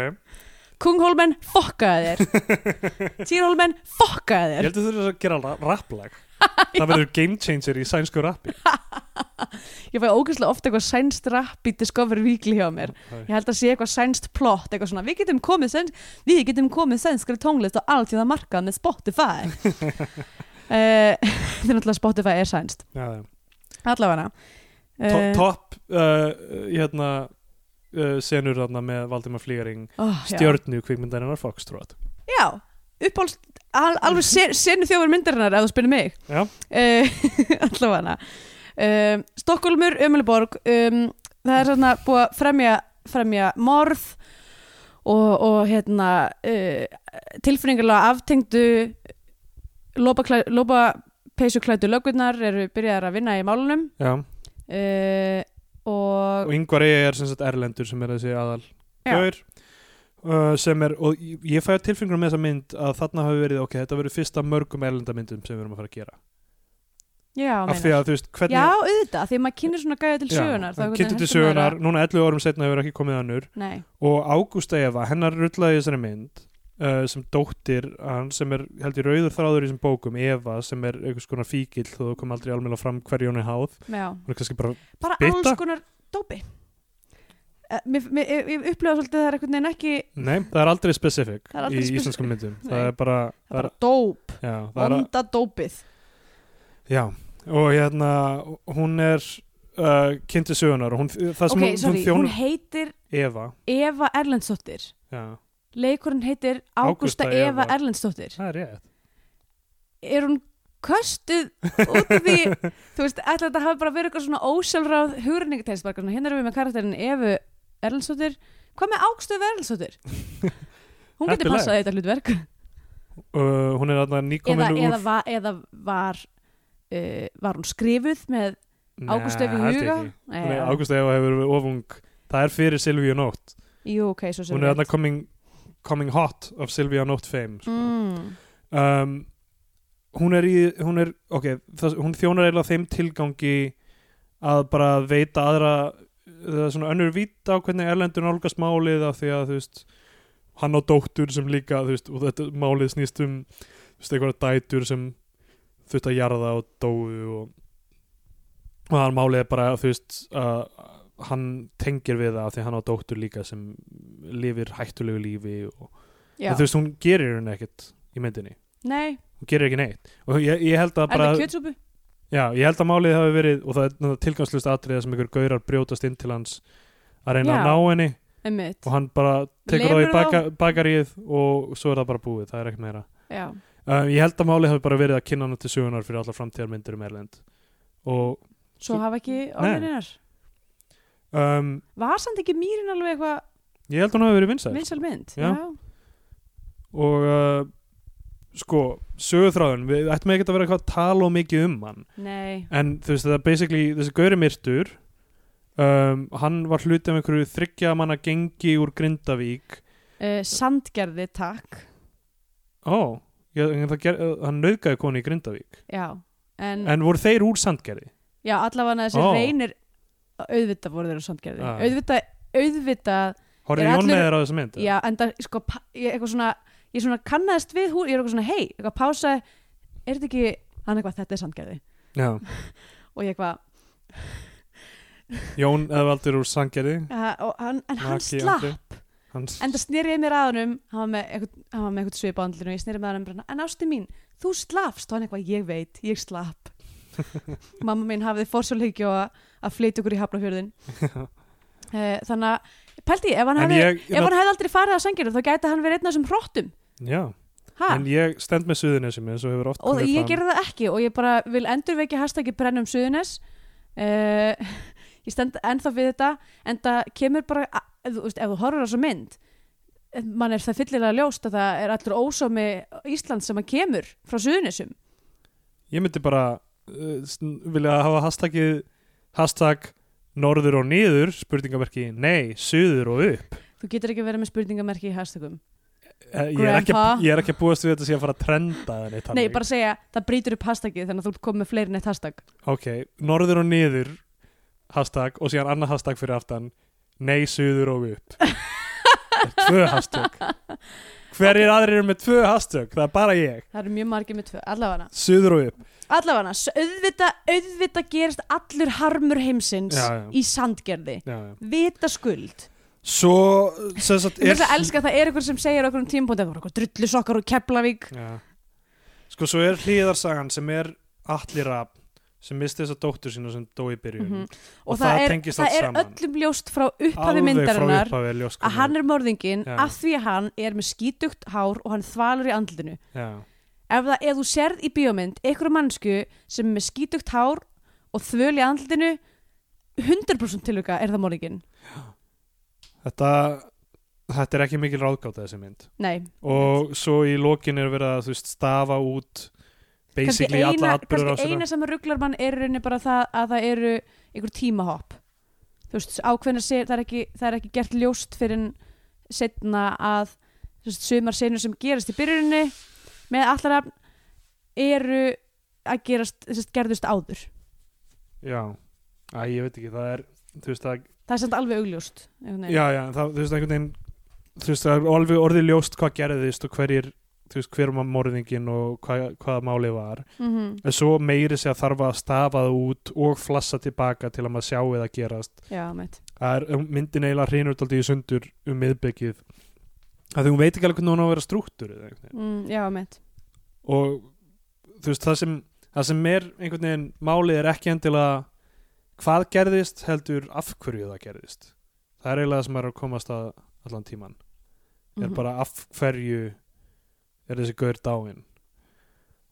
Kunghólmen, fokkaði þér. Týrhólmen, fokkaði ég þér held að þú þurfir að gera ra- rapplag það verður game changer í sænsku rappi. Ég fæ ógæslega ofta eitthvað sænst rapp í Discovery Weekly hjá mér. Ég held að sé eitthvað sænst plott eitthvað svona, við getum komið sæns, við getum komið sænskri tónlist á allt í það markað með Spotify. Uh, Þegar náttúrulega Spotify er sænst. Já. Allavega. To- topp uh, hérna uh, senur með Valdimar Flýgaring oh, stjörnu kvikmyndarinnar Foxtrot. Já, uppáls al, alveg sen, senu þjófur myndarinnar ef þú spyrir mig. Uh, Allavega. Um, Stokkólmur, Ömuluborg um, það er svona búið að fremja, fremja morð og, og hérna uh, tilfinningarlega aftengdu lópa, lópa lögurnar eru byrjaðar að vinna í málunum. Já. uh, og og yngvar er sem sagt Erlendur sem er þessi aðal Já. Uh, sem er, og ég ég fæ tilfengur með þessa mynd að þarna hafi verið, ok, þetta verið fyrsta mörgum erlendamyndum sem við erum að fara að gera. Já, af því að þú veist, hvernig já, auðvitað, því að maður kynir svona gæða til sögunar Já, veginn til sögunar, að- núna 11 árum setna hefur ekki komið önnur. Nei, og Ágústa Eva, hennar rullaði í þessari mynd uh, sem dóttir hann sem er held ég rauður þráður í þessum bókum Eva sem er einhvers konar fíkil það kom aldrei almennilega fram er háð. Bara, bara alls konar dópi mér, mér, ég, upplega svolítið að það er einhvern veginn ekki nei, það er aldrei aldrei í specific. íslenskum myndum. Nei. það er bara, það er bara dóp, já, vonda dópið. Já, og hérna hún er uh, kynnti sögunar hún, það sem ok, hún, sorry, hún hún heitir Eva, Eva Erlendsdóttir. Leikurinn heitir Ágústa Eva, Eva. Erlendsdóttir. Það er rétt. Er hún köstuð út af því? Þú veist, ætla þetta hafi bara verið eitthvað svona bara svona, hérna erum við með karakterin Evu Erlendsdóttir. Hvað með Ágústa Eva Erlendsdóttir? Hún getur passað í þetta hlutverk. Uh, hún er þarna eða, nýkomin úr eða, va, eða var uh, var hún skrifuð með Evu í huga? Eva hefur verið ofung. Það er fyrir Silvíu Nótt. Jú, ok, svo sem hún er þarna coming, coming hot of Silvíu Nótt fame sko. mm. um, hún er í hún er, ok, það, hún þjónar eiginlega þeim tilgangi að bara veita aðra það er svona önnur vít á hvernig Erlendur nálgast málið af því að þú veist hann á dóttur sem líka þú veist, og þetta málið snýst um þú veist, einhverja dætur sem þurft að jarða og dóu og og málið er bara þú veist að hann tengir við það af því hann á dóttur líka sem lifir hættulegu lífi og, og þú veist hún gerir henni ekkert í myndinni. Nei, hún gerir ekki neitt. Og ég, ég held að er bara það kjötsúpu? Já, ég held að málið hafi verið og það er tilgangslust atriða sem einhver gaurar brjótast inn til hans að reyna Já. að ná henni. Einmitt. og hann bara tekur það í Lemur baka, bakaríð og svo er það bara búið, það er ekkert meira. Já, uh, ég held að málið hafi bara verið að kynna hann til sögunar fyrir allar framtíðarmyndir um Erlend. Og svo Svo- hafa ekki Nei. orðinir um, var samt ekki mýrin alveg eitthvað ég held að hann hafi verið vinsæl. vinsal mynd? Já. og uh, sko, sögurþráðun við ættum ekki að vera eitthvað að tala og mikið um hann nei, en þú veist, það er basically þessi Gauri Myrtur um, hann var hluti af einhverju þryggja manna gengi úr Grindavík uh, sandgerði takk ó, ég, ger, hann nauðgæði konu í Grindavík já, en, en voru þeir úr Sandgerði? já, allavega þessi Ó. reynir auðvitað voru þeir á sandgerði Ah. auðvitað, auðvitað Er Jón með þér á þessa mynd? já, en það, sko, eitthvað svona ég svona kannaðist við húr, ég er eitthvað svona hei, eitthvað pása er þetta ekki, hann eitthvað, þetta er sandgerði? Já. og ég eitthvað, Jón Eðvaldur úr Sandgerði. Uh, og hann, en hann Maki slapp. Andri. Hans, en það snýri ég mér að honum hann var með eitthvað, eitthvað svip á andlinu og ég snýri með honum bara, en ástu mín, þú slappst og hann eitthvað, ég veit, ég slapp. Mamma mín hafði fórsjálfhyggju að, að flytja okkur í hafnafjörðin uh, þannig að pældi ég, ef hann hefði ég, ef hann hefði aldrei farið á sanginu þá gæti hann verið einn af þessum hrottum já, ha? en ég stend með suðunesum eins og hefur oft og ég gerði það ekki og ég bara vil endurvekja hashtaggi brennum suðunes uh, ég stend ennþá við þetta en það kemur bara ef þú, veist, ef þú horfir á svo mynd eh, mann er það fyllilega ljóst að það er allur ósámi Ísland sem að kemur frá suðunesum ég myndi bara uh, vilja hafa hashtagið hashtag norður og niður spurningamerki, nei, suður og upp. Þú getur ekki verið með spurningamerki í hashtagum. Eh, ég er, ekki, ég er ekki að búast við þetta sé að fara að trenda neitt nei, bara segja, það brýtur upp hashtagið þannig að þú komið með fleiri neitt hashtag. Ok, norður og niður hashtag og síðan annað hashtag fyrir aftan nei, suður og upp. Tvö hashtag. Hverjir aðrir eru með tvö hashtag? Það er bara ég, það eru mjög margir með tvö, allavega. Suður og upp. Allavega, auðvita, auðvita gerist allur harmur heimsins Já, já. í sandgerði. Já, já. vita skuld svo sagt, er að elska að það er ykkur sem segir okkur um tímpúndi að það voru okkur drullusokkar og Keflavík. Já. sko svo er hlýðarsagan sem er Atli Rapp sem misti þessa dóttur sína sem dó í byrjun. Mhm. og, og, það, er, tengist það er öllum ljóst frá upphafi myndarinnar er að hann er. morðingin Já. af því að hann er með skítugt hár og hann þvalur í andlinu já, ef, það, ef þú sérð í bíómynd ykkur mannsku sem er með skítugt hár og þvöl í andlinu 100% tilvika er það morðingin þetta þetta er ekki mikil ráðgáta þessi mynd. Nei, og svo í lokin er verið að þú veist, stafa út kannski basically eina, alla atbyrður á kannski sér eina sem rugglar mann er rauninni bara það að það eru ykkur tímahopp. Þú veist, ákveðna sér, það er ekki, það er ekki gert ljóst fyrir setna að veist, sumar senur sem gerast í byrjuninni með allar eru að gerast, að gerðust áður. Já, Æ, ég veit ekki, það er þú veist, það, það er samt alveg augljóst já, já, það, þú veist, einhvern veginn þú veist, það er alveg orðið ljóst hvað gerðist og hverjir, þú veist, hver var morðingin og hvað, hvað málið var. Mhm. en svo meiri sig að þarf að stafa það út og flassa tilbaka til að maður sjá eða gerast. Já, það er myndin eiginlega hreinur daldið í sundur um miðbyggið að hún veit ekki alveg hvernig hún á að vera strúktur mm, já, meitt og þú veist það sem, það sem er einhvern veginn málið er ekki endilega hvað gerðist heldur af hverju það gerðist það er eiginlega það sem er að komast að allan tíman er Mhm. bara af hverju er þessi gaur dáin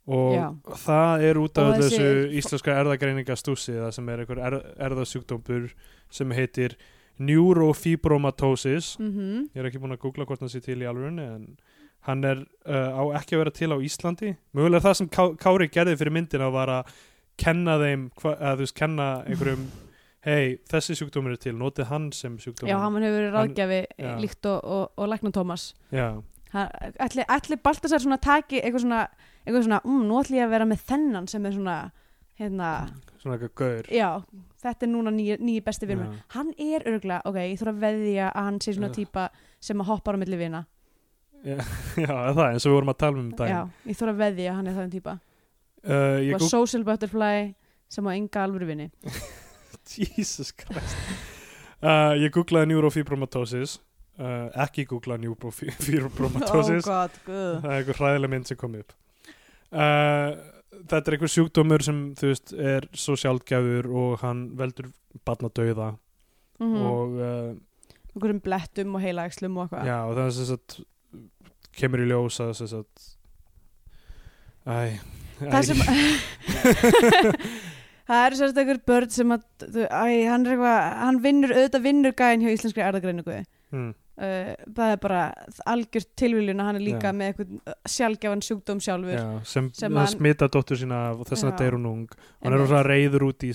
og Já. það er út af Og þessi- þessu íslenska erðagreininga það sem er einhver er, erðasjúkdómur sem heitir neurofibromatosis Mhm. ég er ekki búin að googla hvort hann sé til í alvörunni en hann er uh, á ekki að vera til á Íslandi mögulega það sem Ká Kári gerði fyrir myndina var að kenna þeim að þú veist, kenna einhverjum hei, þessi sjúkdómur er til, notið hann sem sjúkdómur. Já, hann hefur verið Hann- ráðgjafi já. líkt og, og, og Læknum Tómas já, Hann- ætli, ætli Baltasar svona taki eitthvað svona, eitthvað svona mm, nú ætli ég að vera með þennan sem er svona hérna, svona eitthvað gaur. Já þetta er núna nýji ný besti Já. hann er örgulega, ok, ég þarf að veðja að hann sé svona Já. típa sem að hoppar á milli vina. Já, já, það eins og við vorum að tala um já, daginn. Ég þarf að veðja að hann er það típa uh, og googla social butterfly sem á enga alvöru vini Jesus Christ. Uh, ég googlaði neurofibromatosis. Uh, ekki googlaði neurofibromatosis. Oh það er einhver hræðileg mynd sem kom upp. Uh, þetta er einhver sjúkdómur sem þú veist er svo sjálfgjafur og hann veldur barnadauða mm og uh, einhverjum blettum og heilaæxlum og eitthvað. Já og það er sem sagt kemur í ljós að sem sagt æ, æ það sem það eru sérst einhver börn sem að þú- æ, hann er eitthvað, hann vinnur auðvitað vinnur gæðin hjá íslenskri erðagreiningu mm, uh, það er bara algjört tilviljun að hann er líka Já. með eitthvað sjálfgjafan sjúkdóm sjálfur Já, sem, Sem það hann- smita dóttur sína og þess vegna Já. deyr hún ung hann er Einmitt. rosa reyður út í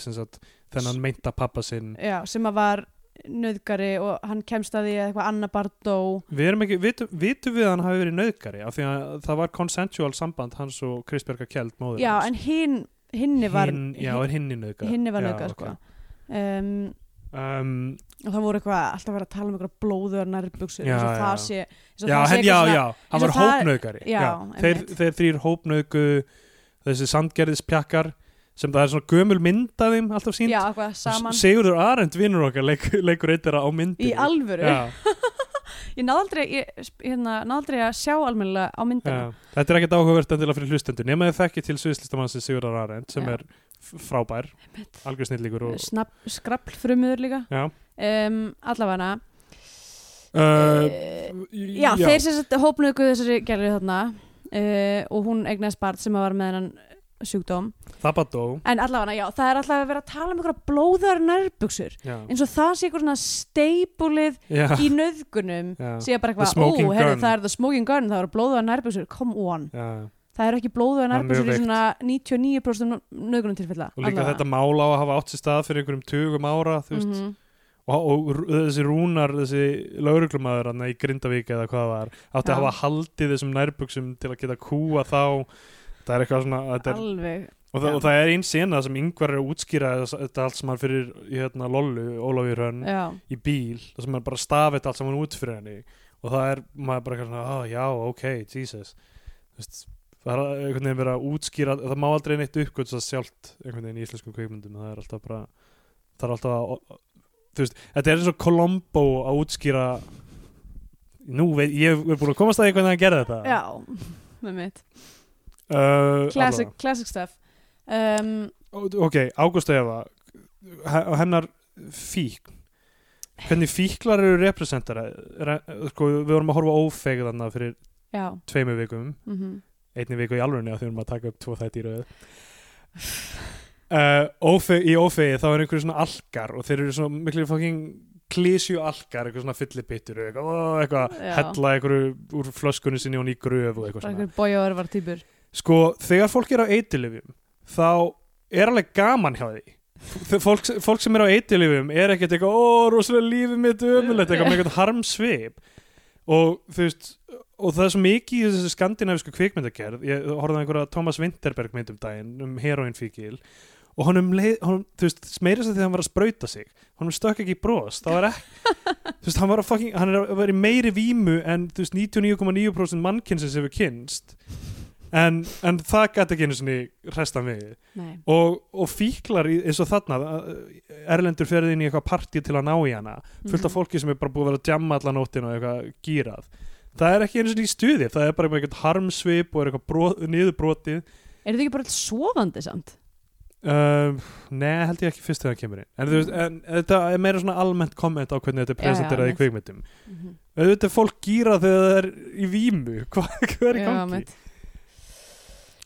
þennan meinta pappa sinn Já, sem að var nöðgari og hann kemst að því að eitthvað annað barn dó við erum ekki, vitum, vitum við að hann hafi verið nöðgari af því að það var consensual samband hans og Kristbjörga Kjeld móður Já, hans. en hinn hinni var hinn, já, er hinni nöðgari hinni var ok. sko. Um, um, og það voru eitthvað alltaf vera að tala um eitthvað blóður Já, eins og það sé já, henn, já, já, hann var hópnöðgari Já, þeir þrýr hópnöðgu þessi sandgerðispjakkar sem það er svona gömul mynd af þeim alltaf sínt Já, Sigurður Arend vinnur okkar leik, leikur eitthvað á myndinni. Í alvöru? Já, ég náði aldrei, ég, hérna, náði aldrei að sjá almennilega á myndina já. þetta er ekkert áhugavert endilega fyrir hlustendur nema þið þekki til sviðslistamannsins Sigurður Arend sem Já. er frábær algjör snillíkur og Snapp, skrapl frumöður líka. Já, um, allavega. Uh, uh, já, þeir sem hópnugu þessari gerði þarna uh, og hún egnaðist barn sem var með hennan sjúkdóm. Það bara dó en allavega, já, það er alltaf að vera að tala um einhverja blóðar nærbuxur. Já, eins og það sé eitthvað svona steipulið í nöðgunum sé bara eitthvað, ó, herri, það er the smoking gun það eru blóðar nærbuxur, come on. Já. það eru ekki blóðar Það nærbuxur í svona 99% nöðgunum tilfella og líka þetta mál á að hafa átt sér stað fyrir einhverjum tugum ára þú veist, mm og, og rú- þessi rúnar þessi lauruglumæður í Grindavík eða hvað það var átti Já. að hafa haldið þessum nærbuksum til að geta kúa þá það er eitthvað svona er, alveg og, það, og það er einn sena sem yngvar er að útskýra þetta allt saman fyrir hérna, Lollu, Ólafur já, í bíl, það sem er bara stafið allt saman út fyrir henni. Og það er maður bara eitthvað svona, oh, já, ok, Jesus. Þú veist, það er einhvern veginn verið að útskýra það má aldrei neitt uppgöts að sjálft einhvern veginn í íslenskum kveikmyndum það er alltaf bara það er alltaf að þú veist, þetta er eins og Colombo að útskýra nú veit, ég er búin að komast að því hvernig hann gerði þetta. Já, með mitt uh, classic, classic stuff. Um, ok, Ágústa Eva he- hennar fík hvernig fíklar eru representara Re, sko, við vorum að horfa á ófeg þannig fyrir já. tveimur vikum. Mm einni viku í að því við erum að taka upp tvo þætti í röð. Uh, í ófegi þá er einhverju svona algar og þeir eru svona miklu fucking klísju algar, eitthvað svona fyllibittur og eitthvað, eitthvað hella einhverju úr flöskunni sinni og ný gröf og eitthvað svona. einhver bójaður var týpur sko, þegar fólk er á eitilifjum þá er alveg gaman hjá því. Fólk, fólk sem er á eitilifjum er ekkert eitthvað, ó, rosalega lífið mitt ömulegt, eitthvað með eitthvað harmsvip. Og þú veist og það er svo mikið í þessu skandinavisku kvikmyndagerð. Ég horfði á einhverja Thomas Winterberg mynd um daginn um heroinfíkil og honum, leið, honum þú veist, meira sem því að hann var að sprauta sig honum stökk ekki í bros það var ekki, þú veist, hann var að fucking hann er að vera í meiri vímu en þú veist 99,9% mannkynsins hefur kynst en, en það gæti ekki einu sinni resta mig. Nei, og, og fíklar í, eins og þarna Erlendur ferði inn í eitthvað partí til að ná í hana fullt af Mhm. fólki sem er bara búið að vera að jamma allan nóttin og eitthvað gýrað það er ekki einu sinni í stuði, það er bara eitthvað harmsvip og eitthvað brot, niðurbrotið. Er þetta ekki bara allt sofandi samt? Uh, Nei, held ég ekki fyrst þegar það kemur inn. En, þú veist, en þetta er meira svona almennt komment á hvernig þetta er Já, já, presenterað í einmitt. kvikmyndum. Mm auðvitað er fólk gýrað þegar það er í vímu. Hvað, hvað er í gangi?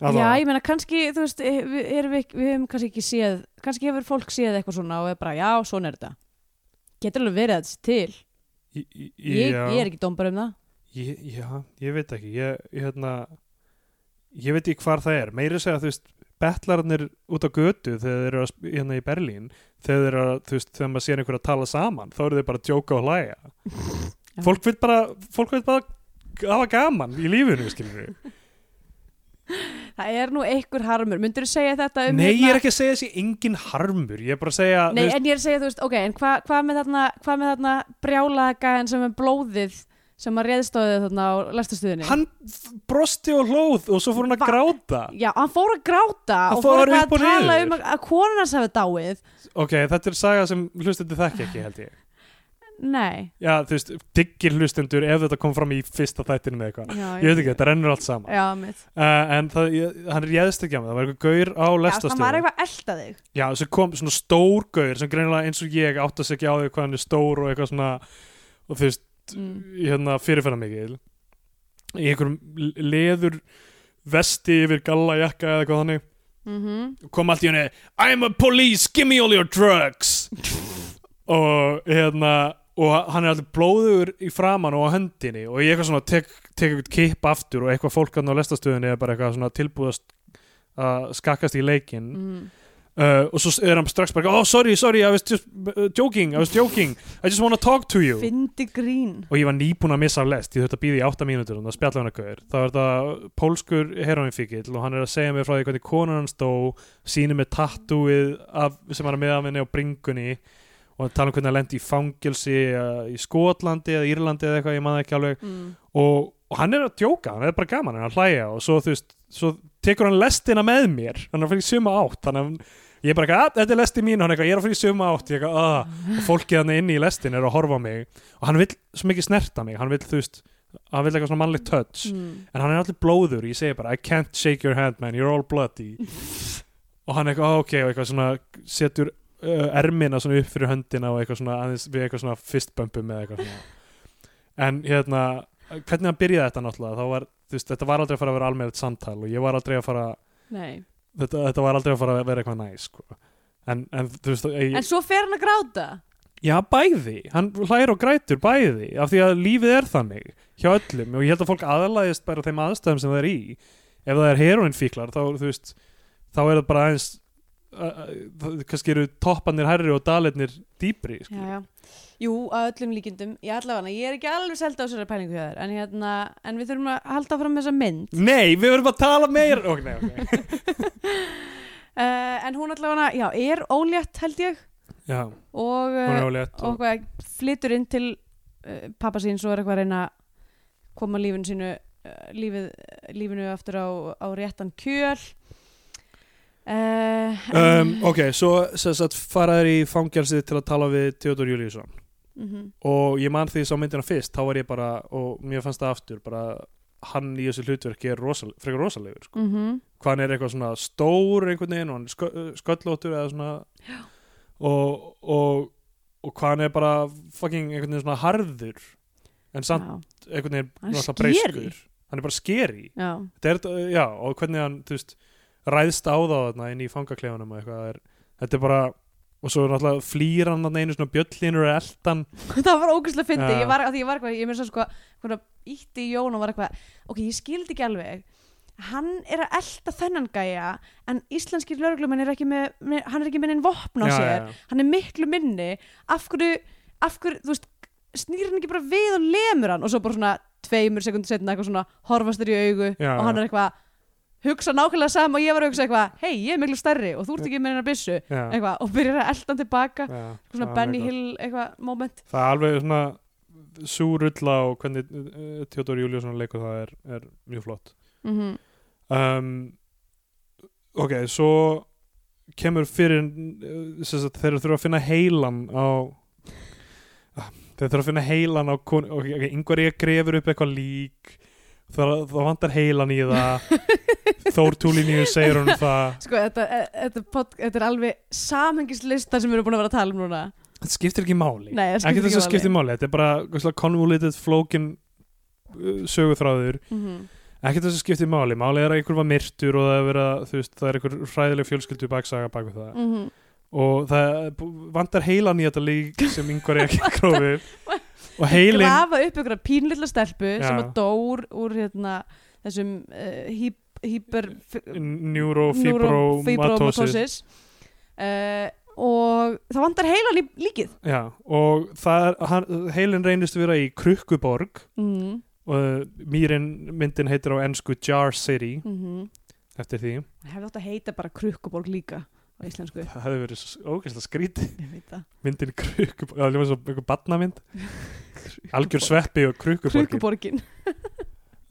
Já, ég meina kannski þú veist, eh, við, við, við hefum kannski ekki séð kannski hefur fólk séð eitthvað svona og er bara, já, svona er þetta. Getur alveg verið þetta til. Í, í, ég, ég er ekki dómbar um það. Ég, já, ég veit ekki ég, hérna, ég veit ekki hvar það er. Meiri segja þú veist betlarnir út á götu þegar þeir eru að hérna í Berlín þegar þeir eru að, þú veist, þegar maður sér einhver að tala saman þá eru þeir bara að djóka og hlæja. Fólk vil bara fólk vil bara hafa gaman í lífinu skilur við það er nú einhver harmur, myndur þú segja þetta um Nei, hérna- ég er ekki að segja þessi engin harmur. Ég er bara að segja Nei, veist, en ég er að segja, þú veist, ok, en hvað hva með þarna, hvað með þarna brjálaða gæðan sem er blóðið sem að réðstóðið þarna á læstastuðinni? hann brosti og hlóð og svo fór hann að Va- gráta. Já, hann fór að gráta Hann og fór og að tala um að, að konarnas hafi dáið. ok, þetta er saga sem hlustandi þekki ekki held ég Nei. Já, þú veist, diggir hlustendur ef þetta kom fram í fyrsta þættinu með eitthvað. Já, Ég veit ekki, þetta rennur allt saman. Já, mitt. uh, En það, ég, hann réðst ekki á mig. Það var eitthvað gaur á Já, það var eitthvað elda þig. Já, sem kom svona stór gaur sem greinilega eins og ég átt að segja á því hvað hann er stór og eitthvað svona og þú veist, Mm. hérna fyrirferða mikil í einhverjum leður vesti yfir gallajakka eða eitthvað þannig. Mm kom allt í henni I'm a police, give me all your drugs. Og hérna og hann er alltaf blóður í framann og á höndinni og ég eitthvað svona tek, tek eitthvað kipp aftur og eitthvað fólk hann á lestastöðunni er bara eitthvað svona tilbúðast að skakkast í leikinn. Mm. uh, og svo er hann strax bara oh sorry, sorry, I was just uh, joking I was joking, I just wanna talk to you. Fyndi grín. Og ég var nýbúin að missa af lest. Ég þurfti að býða í 8 mínútur og það spjalla hann að gauður. Þá er þetta pólskur heroinfíkil og hann er að segja mér frá því hvernig konan hans dó sýnir með tattúið af, sem hann er með af henni á bringunni og tala um hvernig hann lendi í fangelsi uh, í Skotlandi eða Írlandi eða eitthvað, ég maður ekki alveg. Mm. og, og hann er að djóka, hann er bara gaman hann er að hlæja. Og svo veist svo tekur hann lestina með mér, hann er að fyrir suma átt þannig að ég er bara ekki, að þetta er lesti mín. Hann er eitthvað, ég er að fyrir suma átt. Ég er eitthvað, að, og fólkið hann inni í lestin er að horfa á mig. Og hann vil svo mikið snerta mig. Hann vil, þú veist, hann vil eitthvað svona mannlegt touch. Mm. en hann er allir blóður, ég segi bara I can't shake your hand man, you're all bloody. Og hann eitthvað, "Ah, ok, og eitthvað svona setur ermina svona upp fyrir höndina og eitthvað svona, aðeins við eitthvað svona fistbumpum eða eitthvað svona. En hérna, hvernig hann byrjaði þetta náttúrulega, þá var, þú veist, þetta var aldrei að fara að vera almennilegt samtal og ég var aldrei að fara þetta, þetta var aldrei að fara að vera eitthvað næs sko. en, en þú veist, ég, en svo fer hann að gráta? Já, bæði, hann hlægir og grætur bæði, af því að lífið er þannig hjá öllum og ég held að fólk aðlæðist bara þeim aðstæðum sem það er í. Ef það er heroinfíklar þá, þú veist, þá er það bara aðeins uh, uh, kannski eru toppanir hærri og sko. já. jú, að öllum líkindum ég allavega, ég er ekki alveg selda á þessari pælingu þér en, hérna, en við þurfum að halda fram þessa mynd Nei, við verðum að tala meir ok, nei, ok uh, en hún allavega, já, er ólétt held ég Já, og, uh, ólétt og og, hvað, flytur inn til uh, pappa sín svo er eitthvað að reyna að koma lífinu sínu lífið, lífinu aftur á, á réttan kjöl uh, um, Ok, svo faraður í fangjálsið til að tala við Theodor Júlíusson mm og ég man því sá myndina fyrst þá var ég bara, og mér fannst það aftur bara hann í þessu hlutverki er rosal, frekar rosalegur sko. -hmm. hvað hann er eitthvað svona stór einhvern veginn og hann er skö, sköllóttur eða svona. Og, og, og hann er bara fucking einhvern veginn svona harður en samt já, einhvern veginn Hann er breyskur. hann er bara skeri já, já, og hvernig hann þú veist, ræðst á það þarna inn í eitthvað er, þetta er bara og svo náttúrulega flýr hann þarna einu svona bjöllínur og eldan það var ógæslega fyndi Já. ég var, að því ég var eitthvað, ég mér svo sko svona, ítti í Jón og var eitthvað ok, ég skildi ekki alveg. Hann er að elta þennan gæja en íslenskir lögreglumenn er ekki með, með hann er ekki með einn vopn á já, sér. já, hann er miklu minni. Af hverju, af hverju, þú veist snýr hann ekki bara við og lemur hann? Og svo bara svona tveimur sekundur setna eitthvað svona horfast þér í augu og hann er eitthvað hugsa nákvæmlega sama og ég var að hugsa eitthvað hei, ég er miklu stærri og þú ert ekki með hennar byssu. Já, eitthvað, og byrjar að elda hann tilbaka. Já, svona Benny. Hill eitthvað moment. Það er alveg svona súrulla og hvernig uh, Theodor Júlíusson leikur það er, er mjög flott. Mm um, ok, svo kemur fyrir uh, þeir þurfa að finna heilan á Ah, þeir þurfa að finna heilan á konu, ok, ok, yngvar ég grefur upp eitthvað lík það, vantar heilan í það. Þór Túlíníu segir hún það. Sko, þetta, e- þetta, pod, þetta er alveg samhengislista sem við erum búin að vera að tala um núna. Þetta skiptir ekki máli. Nei, það ekki skiptir þess að ekki skiptir máli, þetta er bara eitthvað convoluted, flókin uh, söguþráður. Mm ekki þess að skiptir máli, máli er að einhver var myrtur og það er, vera, þú veist, það er einhver hræðileg fjölskyldu baksaga bak við það. Mm og það vantar heilan í þetta lík sem yngvar ekki grófi og heilin Grafa upp ykkur pínlilla stelpu Já. sem að dór úr hérna, þessum uh, hýp, hýper neurofibromatosis fibromatosis uh, og það vantar heilan í líkið. Já, og það er, hann, heilin reynist vera í Krukkuborg. Mm og mýrin myndin heitir á ennsku Jar City. -hmm. eftir því, hefði átt að heita bara Krukkuborg líka á íslensku. Það hefði verið ógeðslega það. Myndin Krukkuborg, það er líka svo einhver badnamynd algjör sveppi og Krukkuborgin,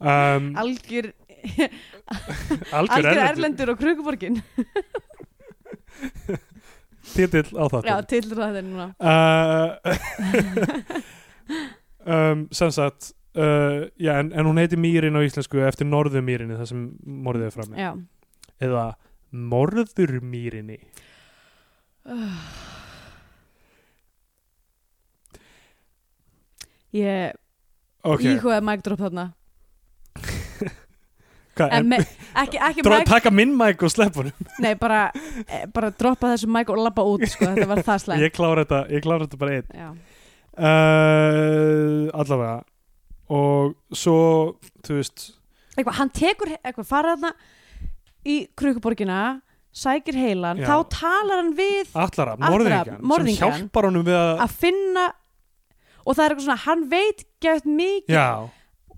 um, algjör algjör, erlendur. og Krukkuborgin. Titill á það já, til það er núna. Uh, um, sem sagt uh, já, en, en hún heiti Mýrin á íslensku eftir Norðumýrinni þar sem morðið er frammi. Já. Eða Morðurmýrinni. Ég ok, íhugaði mic drop þarna taka minn mæk og slepp honum? Nei bara, eh, bara droppa þessu mic og labba út sko, þetta var það slæmt. Ég klára þetta, ég klára þetta bara einn. Uh, allavega. Og svo, þú veist eitthvað, hann tekur eitthvað, fara þarna í krukuborgina sækir heilan, Já. þá talar hann við Allara, morðingjan, sem hjálpar honum við að að finna og það er eitthvað svona, hann veit gett mikið, já,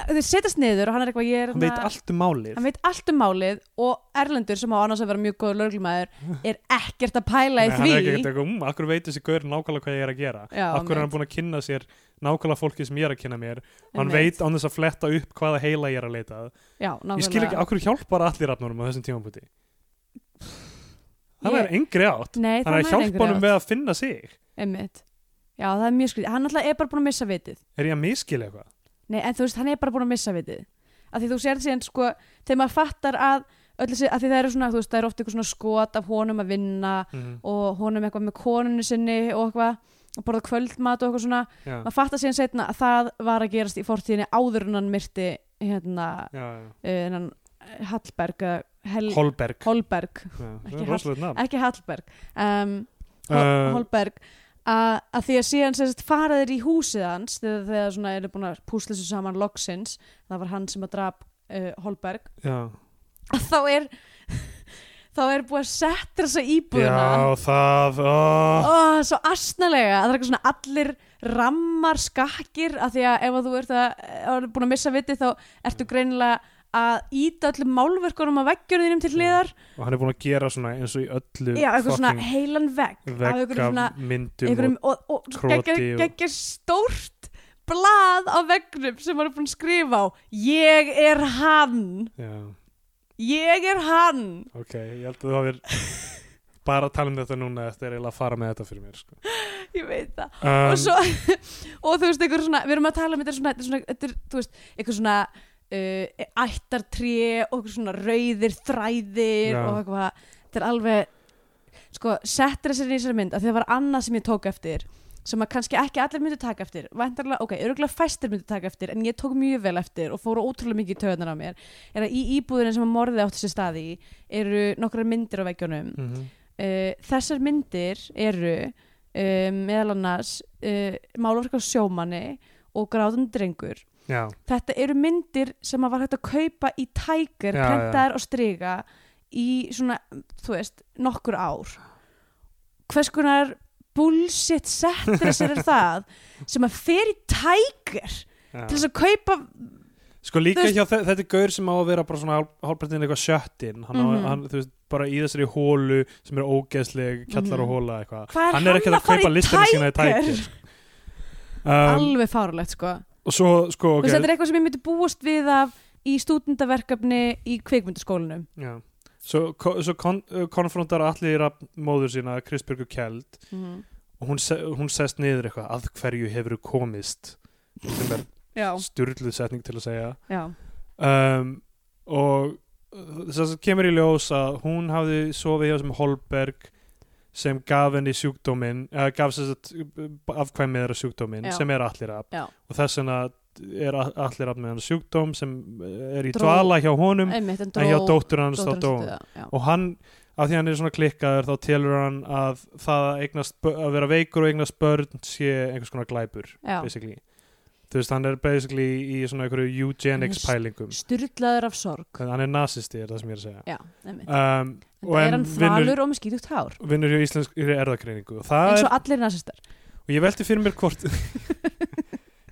þeir setjast niður og hann er eitthvað, ég er hann veit allt um málið. Hann veit allt um málið og Erlendur sem á annars að vera mjög góður lögreglumæður er ekkert að pæla í Nei, hann því. er ekki eitthvað, um, akkur veit þessi gaur nákvæmlega hvað ég er að gera? Já, akkur er hann búin að kynna sér nákvæmlega fólki sem ég er að kynna mér hann veit án þess að fletta upp hvaða heila ég er að leita Já, ég skil ekki, akkur hjálpar allir rafnunum á þessum hann Ég- er engri átt. Nei, hann er að hjálpa honum við að finna sig. Einmitt. Já, það er mjög skrítið. Hann alltaf er bara búin að missa vitið. er ég að miskila eitthvað? Nei, en þú veist, hann er bara búin að missa vitið. Af því þú sér síðan, sko, þegar maður fattar að öll þessi, að því það eru svona, þú veist, það eru oft eitthvað svona skot af honum að vinna mm og honum eitthvað með konunni sinni og eitthvað og borða kvöldmat og eitthvað svona. Já, maður fattar síðan setna að það var að gerast í fortíðinni áður en hann myrti hérna, uh, Hallberg Hel Holberg. Holberg, Ekki nafn. ekki Hallberg. Um, Hol Uh, Holberg. Að, að því að síðan sérst faraðir í húsið hans þegar þegar svona eru búin að púsla þessu saman loksins, það var hann sem að drap uh, Holberg, já, að þá er þá er búið að setja þessa íbúðina. Já, það oh. Ó, svo astnalega, það er eitthvað svona allir rammar skakkir af því að ef að þú ert að, að búin að missa vitið þá ertu greinilega að íta öllum málverkunum að veggjörðinum til hliðar. Og hann er búin að gera svona eins og í öllu já, eitthvað svona heilan vegg vegg af svona myndum einhverjum, og, og, kroti geggja, og- geggja stórt blað á veggnum sem hann er búin að skrifa á. Ég er hann. Og, já, ég er hann ok, ég held að þú hafir bara að tala um þetta núna eftir að fara með þetta fyrir mér sko. ég veit það um, og svo, og þú veist, einhver svona við erum að tala um þetta svona, svona er, þú veist, einhver svona uh, ættartré og einhver svona rauðir þræðir Já. og eitthvað, þetta er alveg sko, settir þessari í þessari mynd að það var annað sem ég tók eftir sem að kannski ekki allir myndu taka eftir. Væntarlega, ok, örgulega fæstir myndu taka eftir en ég tók mjög vel eftir og fóru ótrúlega mikið í töðunar á mér. Er að í íbúðinu sem að morðið átti sér staði eru nokkrar myndir á veggjónum mhm, uh, þessar myndir eru um, meðal annars uh, málverk á sjómanni og gráðum drengur. Já, þetta eru myndir sem að var hægt að kaupa í tækir, prentaðar og striga í svona, þú veist, nokkur ár. Hvers konar bullshit settir þessir er það sem að fer í tækir já. til þess að kaupa sko líka hjá þe- þetta gaur sem á að vera bara svona hálfpartin eitthvað sjöttin hann, mm Mhm. hann þú veist, bara í þessari hólu sem er ógeðsleg, kjallar og Mhm. hóla eitthvað hvað er hann er ekki að fara kaupa í listina sína í tækir um, alveg fárulegt sko og svo sko okay. ok, þetta er eitthvað sem ég myndi búast við af í stúdendaverkefni í kvikmyndaskólanum já. Svo, svo kon, uh, konfrontar allir að móður sína Kristbjörgu Kjeld mm. og hún, se, hún sest niður eitthvað að hverju hefur komist? Sem er styrluð setning til að segja. Um, og þess að kemur í ljós að hún hafði sofið hjá sem Holberg sem gaf henni sjúkdóminn eða gaf afkvæmið þeirra sjúkdóminn sem er allir af og þess vegna er allir af með hann sjúkdóm sem er í Dró- dvala hjá honum einmitt en en hjá dró dóttur hans þá dó og hann, af því hann er svona klikkaður þá telur hann að það að, eignast, að vera veikur og eignast börn sé einhvers konar glæpur þú veist, hann er basically í svona einhverju eugenics pælingum. sturlaður af sorg. Hann er nazisti, er það sem ég er að segja. Já, um, en það er hann þvalur og með skýtugt hár. vinnur hjá og það eins og allir nazistar og ég velti fyrir mér hvort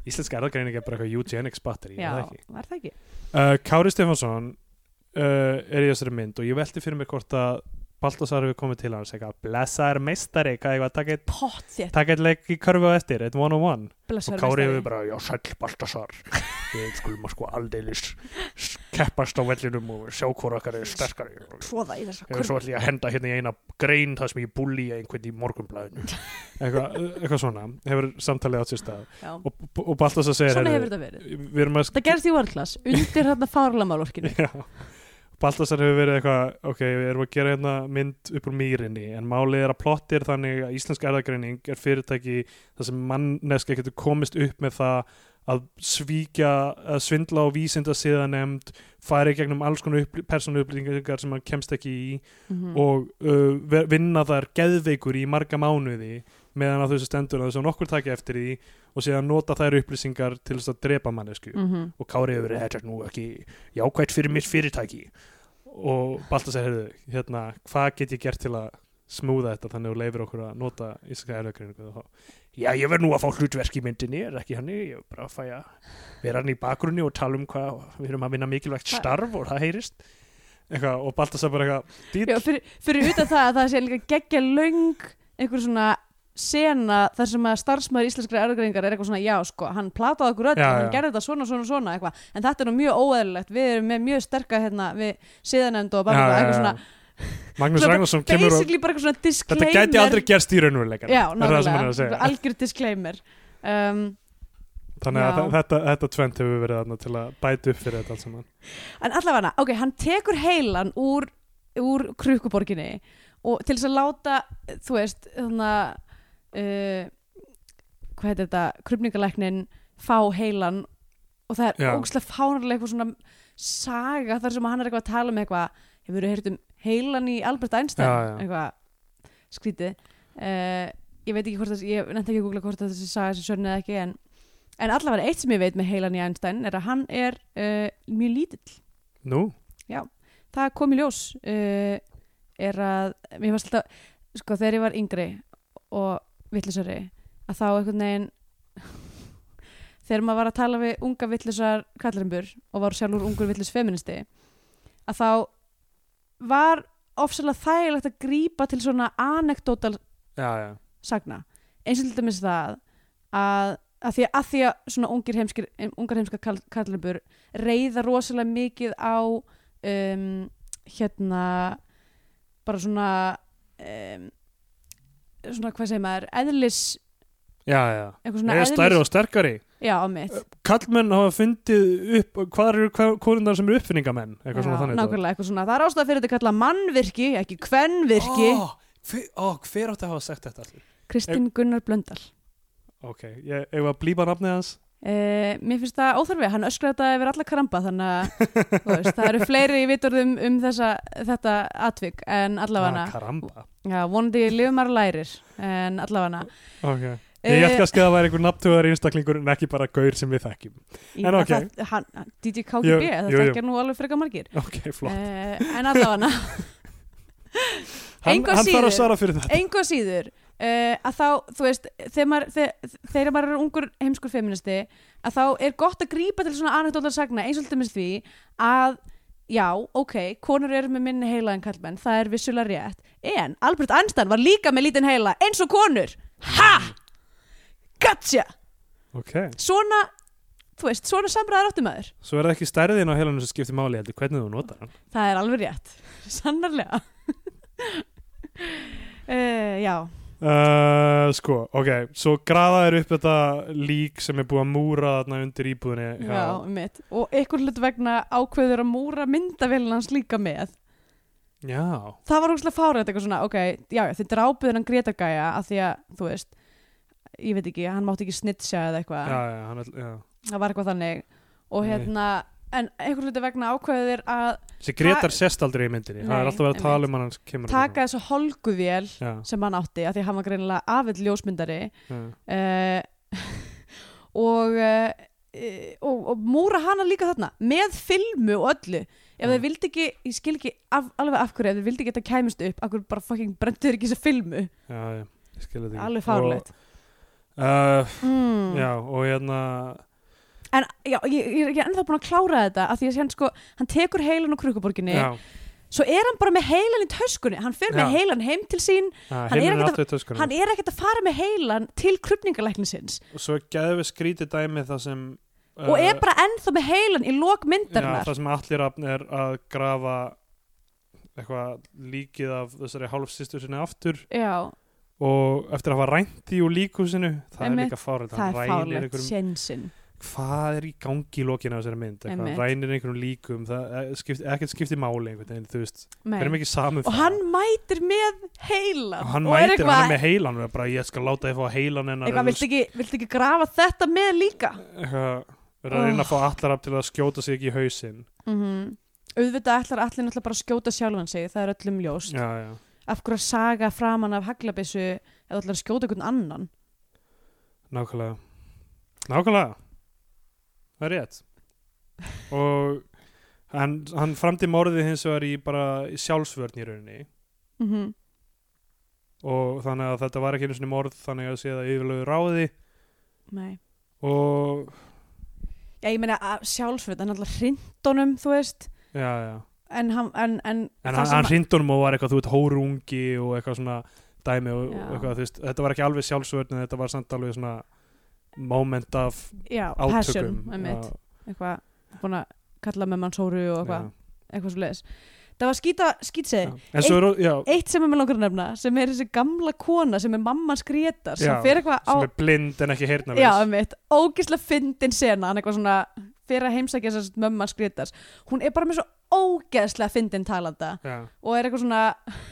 íslensk erðagreining er bara eitthvað eugenics batteri, já, er það ekki? var það ekki? Uh, Kári Stefansson uh, er í þessari mynd og ég velti fyrir mér hvort að Baltasar hefur komið til hans eitthvað blessaður meistari, hvað ég var að taka eitt leik í körfu á eftir, eitt one on one og blessaður Kári meistari. hefur bara, já sæll Baltasar. Við skulum að sko aldeilis keppast á vellinum og sjá hvort okkar er sterkari. Tróða í þessa Eða svo ætlum ég að henda hérna í eina grein þar sem ég bulli einhvern í morgunblæðinu eitthvað, eitthvað svona hefur samtalið átt sér stað. Og, og Baltasar segir svona hefur þetta verið. við erum að Baltasar hefur verið eitthvað ok, við erum að gera hérna mynd upp úr mýrinni en málið er að plottir þannig að íslensk erðagreining er fyrirtæki þar sem manneski getur komist upp með það að svíkja, að svindla á vísinda síðanemnd, færi gegnum alls konar upp, persónu upplýtingar sem hann kemst ekki í Mhm. og uh, vinna þar geðveikur í marga mánuði meðan á þessu stendur að þess að nokkur taki eftir því og síðan nota þær upplýsingar til þess að drepa mannesku mm og Kári hefur verið þetta er nú ekki jákvætt fyrir mitt fyrirtæki. Og Baltasar hefur hérna, hvað get ég gert til að smúða þetta þannig að þú leifir okkur að nota íslenska þá? Já, ég verð nú að fá hlutverk í myndinni, er ekki hann ég er bara að fæ að vera hann í bakgrunni og tala um hvað, við erum að vinna mikilvægt starf og það heyrist. Eitthvað, og Baltasar bara eitthvað Já, fyrir, fyrir utan það að það sé líka geggja löng einhver svona sena þar sem að starfsmæður íslenskra erðgreiningar er eitthvað svona, já sko, hann plataði okkur öll Já, hann já. gerði þetta svona, svona, svona eitthvað. En þetta er nú mjög óeðlilegt, við erum með mjög sterka hérna, við siðanend og bara Já, eitthvað svona, Magnús Ragnarsson kemur og þetta gæti aldrei gerst í raunveruleikan já, segja. Algjör disclaimer. Um, þannig að þa- þetta, þetta tvent hefur verið þarna til að bæta upp fyrir þetta allt saman. En allavega, ok, hann tekur heilan úr, úr krukkuborginni og til þess að láta þú veist, þannig að uh, hvað heitir þetta krupningalæknin fá heilan og það er Já. ógslag fánarlega eitthvað svona saga þar sem hann er eitthvað að tala um eitthvað hefur verið heyrt um heilan í Albert Einstein Já, já. eitthvað skrítið uh, ég veit ekki hvort þess, ég nefndi ekki að googla hvort þessi saga þessi sönni eða ekki en, en allavega eitt sem ég veit með heilan í Einstein er að hann er uh, mjög lítill Nú, það kom í ljós uh, er að alltaf sko þegar ég var yngri og vittlisari að þá einhvern veginn þegar maður var að tala við unga vittlisar kallarimbur og var sjálfur ungur vittlis feministi að þá var ofsalega þægilegt að grípa til svona anekdótal já, já. sagna. Eins og til dæmis það að, að, því, að því að svona ungir heimskir, ungar heimskar kall, kallabur reyða rosalega mikið á um, hérna bara svona um, svona hvað segir maður eðlis Já, já, svona eða stærri og sterkari. Já, mitt. Kallmenn hafa fundið upp hvað eru konundar sem eru uppfinningamenn? Eitthvað svona Já, þannig nákvæmlega, eitthvað svona, það er ástæða fyrir þetta kalla mannvirki, ekki kvennvirki Ó, ó, hver átti að hafa sagt þetta allir? Kristinn Gunnar Blöndal. Ok, ég, ég var að blípa nafnið hans Eh, mér finnst það óþarfi, hann öskraði þetta yfir alla karamba þannig að veist, það eru fleiri í viturðum um þessa, þetta atvik en allavega ah, já, vonandi lifum maður lærir en allavega. Ok, ég held kannski að það væri einhver nafntöðar einstaklingur en ekki bara gaur sem við þekkjum. En ok. hann, DJ KGB, Jú, það jú, jú. þekkir nú alveg frekar margir. Ok, flott. Eh, en allavega. Hann, hann þarf síður- að svara fyrir þetta. engu að síður uh, að þá, þú veist þegar maður, þegar, þegar maður er ungur heimskur feministi að þá er gott að grípa til svona anekdólar sagna eins og til dæmis því að já, ok, konur eru með minni heila en kallmenn, það er vissulega rétt en Albert Einstein var líka með lítinn heila eins og konur, ha! Gotcha, Ok, svona þú veist, svona samræðar áttum maður. Svo er það ekki stærðin á heilanum sem skiptir máli heldur hvernig þú notar hann. Það er alveg rétt, sannarlega. Uh, já Uh, sko, ok, svo graðaður upp þetta lík sem er búið að múra þarna undir íbúðinni Já, mitt. Og ykkur hlut vegna ákveður að múra myndavélina hans líka með. Já, Það var húslega fárið eitthvað svona, ok, já, þið drápuður hann Greta Gæja að því að, þú veist, ég veit ekki, hann mátti ekki snitsja eða eitthvað. já, já, hann, já. Það var eitthvað þannig. Og Nei. hérna, en ykkur hlut vegna ákveður að Þessi Gretar sést aldrei í myndinni. Það Nei, er alltaf verið að tala um hann kemur taka þessu holguvél Já, sem hann átti, að því að hann var greinilega afill ljósmyndari uh, og, uh, og, og múra hana líka þarna með filmu og öllu. Ef þeir vildi ekki, ég skil ekki af, alveg af hverju, ef þeir vildi ekki að þetta kæmist upp af hverju bara fucking brendur ekki þessa filmu? Já, alveg fárlegt uh, mm. Já, og hérna en já, ég, ég er ekki ennþá búin að klára þetta af því að hann sko, hann tekur heilan úr krukkuborginni. Já, svo er hann bara með heilan í töskunni. Hann fer með Já. heilan heim til sín. Já Hann er heiminn er ekkert alltaf í töskunum hann er ekkert að fara með heilan til krupningalæknisins Og svo geðum við skrítið dæmi það sem uh, og er bara ennþá með heilan í lok Já, myndarinnar það sem allir rafn er að grafa eitthvað líkið af þessari hálfsýstu sinni aftur. Já, og eftir að hafa rænt í úr líkusinu það Einmitt. er líka fárið það er fárlegt einhverjum, sjensinn hvað er í gangi í lokinu á þessari mynd? Rænir einhverjum líkum er- skipt, ekkert skipti máli einhvern veginn og hann mætir með heilan og hann og mætir, eitthvað, hann með heilan bara, ég skal láta þið fá heilan eitthvað viltu ekki, viltu ekki grafa þetta með líka? Verður að reyna að fá allar af til að skjóta sig ekki í hausinn. Mm auðvitað ætlar allir náttúrulega bara að skjóta sjálfan sig það er öllum ljóst. Já, já, af hverju að saga framan af haglabissu ef þú ætlar að skjóta einhvern annan? Nákvæmlega. Nákvæmlega það er rétt. Og hann, hann framdi morðið hins vegar í bara sjálfsvörn í rauninni. Mm og þannig að þetta var ekki einu sinni morð þannig að sé það yfirlegu ráði. Nei. Og Já, ég meina að sjálfsveit, hann alltaf hrindunum, þú veist. Já, já. En hann, en, en, en hann, hrindunum og var eitthvað þú veit hórungi og eitthvað svona dæmi og, og eitthvað þú veist þetta var ekki alveg sjálfsvörn en þetta var samt alveg svona moment af já, passion, átökum Já, eitthvað, búin að kalla með mann sóru og eitthvað, eitthvað svo leiðis það var skýta, skýtsegi já, eitt sem er með langar að nefna, sem er þessi gamla kona sem er mamman skrétar, sem Já, fer eitthvað á sem er blind en ekki heyrna einmitt, ógislega fyndin sena hann eitthvað svona, fyrir að heimsækja þess að mamman skrétars, hún er bara með svo ógeðslega fyndin talanda já, og er eitthvað svona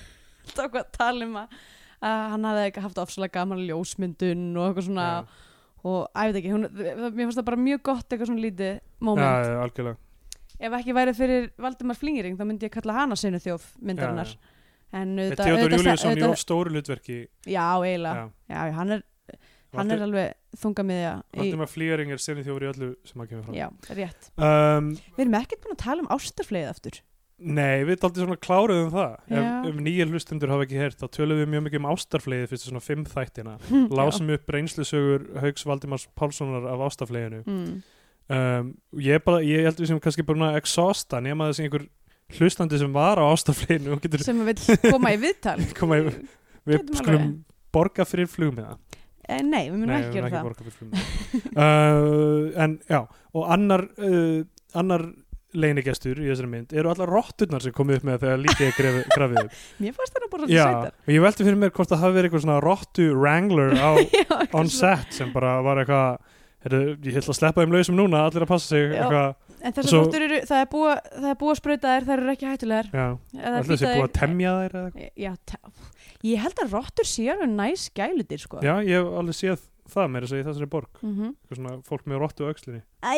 eitthvað að tala um að hann hafði ekki haft ofsalega gaman ljósmyndun og eitthvað svona já, og veit ekki, hún, mér finnst það bara mjög gott eitthvað svona lítið moment. Já, algjörlega. Ef ekki væri fyrir Valdimar Flingering þá myndi ég kalla hana sinu þjóf myndarinnar. Já, en auðvitað, Theodor Júliusson í stóru hlutverki. Já, eiginlega, Já. já, hann er hann er alveg þunga miðja í, Valdimar Flýring er senið þjófur í öllu sem að kemur fram. Já, rétt. Um, við erum ekkert búin að tala um ástarfleið aftur Nei, við erum aldrei svona kláruð um það. Ef, Já. ef nýja hlustundur hafa ekki heyrt þá tölum við mjög mikið um ástarfleiði fyrstu svona fimm þættina. Já. lásum upp reynslusögur Hauks Valdimars Pálssonar af ástarfleiðinu mm. um, ég, bara, ég held við sem kannski bara að exhausta nema þessi einhver hlustandi sem var á getur sem við koma í viðtal. Koma í, við skulum borga fyrir flugmiða. Eh, nei, við munum ekki gera það. borga fyrir flugmiða. Uh, en já, og annar uh, annar leinigestur í þessari mynd eru allar rotturnar sem komið upp með þegar lítið er grafið upp. Mér fannst það bara svolítið og ég velti fyrir mér hvort það hafi verið eitthvað svona rottu wrangler á Já, on set sem bara var eitthvað ég ætla að sleppa þeim lausum núna, allir að passa sig en þessar rottur eru, það er búið það er búið að sprauta þær, þær eru ekki hættulegar. Já, allir bíta búið að temja þær eða eitthvað. já, ég held að rottur séu næs gælutir sko. Já, ég hef alveg séð það meira að þessari borg. Mm eitthvað svona fólk með rottu á öxlinni. Æ,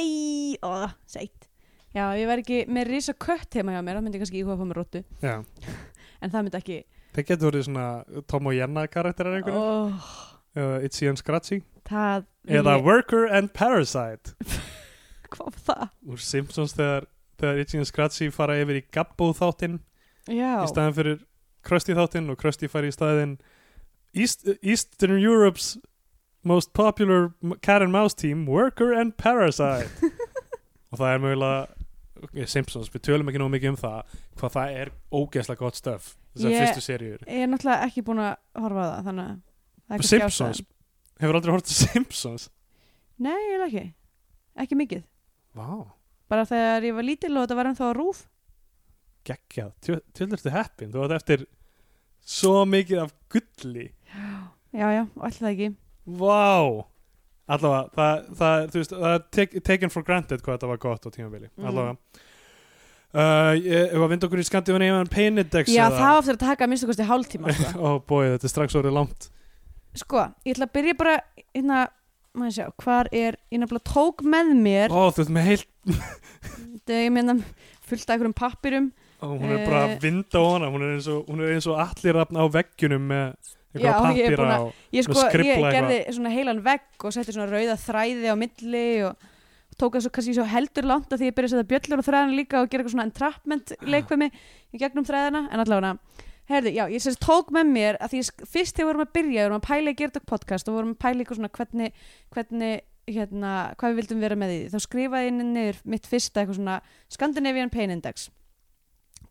ó, sætt Já, ég væri ekki með risa kött heima hjá mér, það myndi ég kannski íhuga að fá mér rottu. Já, en það myndi ekki þeir getur verið svona Tom og Jenna karakterar einhverju oh, eða Itzy and Scratchy. Það eða ég- Worker and Parasite. Hvað var það? úr Simpsons þegar, þegar Itzy and Scratchy fara yfir í Gabbo þáttinn. Já, í staðin fyrir Krusty þáttinn og Krusty fari í staðin East, Eastern Europe's most popular cat and mouse team Worker and Parasite. Og það er mögulega Simpsons, við tölum ekki nóg mikið um það hvað það er ógeðslega gott stöf þessar Ég- fyrstu seríur. ég er náttúrulega ekki búin að horfa á það þannig að það er kannski Simpsons, hefur aldrei til Simpsons? Nei, ég er ekki. Ekki mikið. Vá, Bara þegar ég var lítil og þetta var ennþá rúf geggjað, tjóðlurstu heppin þú átt eftir svo mikið af gulli. Já, já, og alltaf ekki. Vá Allavega, það, það, þú veist, það er tek, taken for granted hvað þetta var gott á tímabili Mhm. Allavega uh, Ég ég var að vinda okkur í Scandinavian Pain Index Já, eða- það á eftir að taka að minnstu kosti hálftíma sko. Ó bói, þetta er strax orðið langt sko, ég ætla að byrja bara hérna, maður sjá, hvar er ég nefnilega tók með mér Ó, þú veist með heilt þegar ég meina fullt af einhverjum pappirum Ó, hún er bara Eh. að vinda á hana Hún er eins og, hún er eins og allir rafna á veggjunum með Já, ég er búin að- og ég sko, ég gerði svona heilan vegg og setti svona rauða þræði á milli og tók það svo kannski svo heldur langt að því ég byrja að setja bjöllur á þræðina líka og gera eitthvað svona entrapment leikvimi í gegnum þræðina, en allavega herði, já, ég sérst tók með mér að því ég, fyrst þegar við vorum að byrja, við vorum að pæla í Gerdak podcast og vorum að pæla eitthvað svona hvernig, hvernig hérna, hvað við vildum vera með því. Þá skrifaði ég niður mitt fyrsta eitthvað svona Scandinavian Pain Index.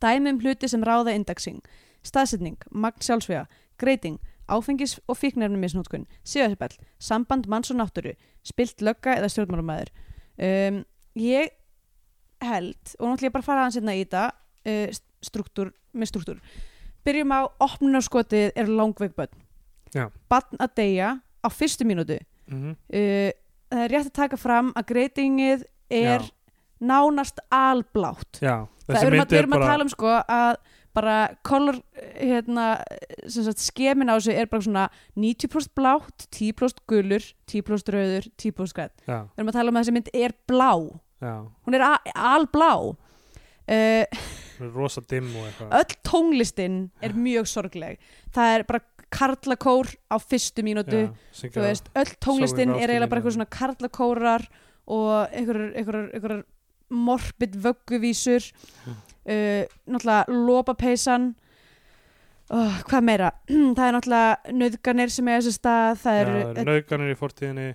Dæmi um hluti sem ráða indexing. Staðsetning, magn sjálfsvega greiting, áfengis og fíknefnum misnótkun, síðarsbell, samband manns og náttúru, spilt lögga eða stjórnmálumæður um, ég held og náttúrulega ég bara að fara aðeins hérna í þetta uh, struktúr, með struktúr. Byrjum á opnunarskotið er Já. barn að deyja á fyrstu mínútu. Mm uh, það er rétt að taka fram að greitingið er Já. nánast alblátt. Já, það að, er erum að bara tala um sko að bara color hérna, sagt, skemin á þessu er bara svona 90% blátt, 10% gulur 10% rauður, 10% græn við erum að tala um að þessi mynd er blá. Já, hún er alblá. Uh, rosa dimm og eitthvað. öll tónlistin er mjög sorgleg. Það er bara karlakór á fyrstu mínútu veist, öll tónlistin Sólveig er eiginlega bara eitthvað svona karlakórar og einhverjar morbid vögguvísur. Mm. Uh, náttúrulega lopapeysan oh, hvað meira? Það er náttúrulega nöðganir sem er þessi stað það eru eru nauðganir í fortíðinni.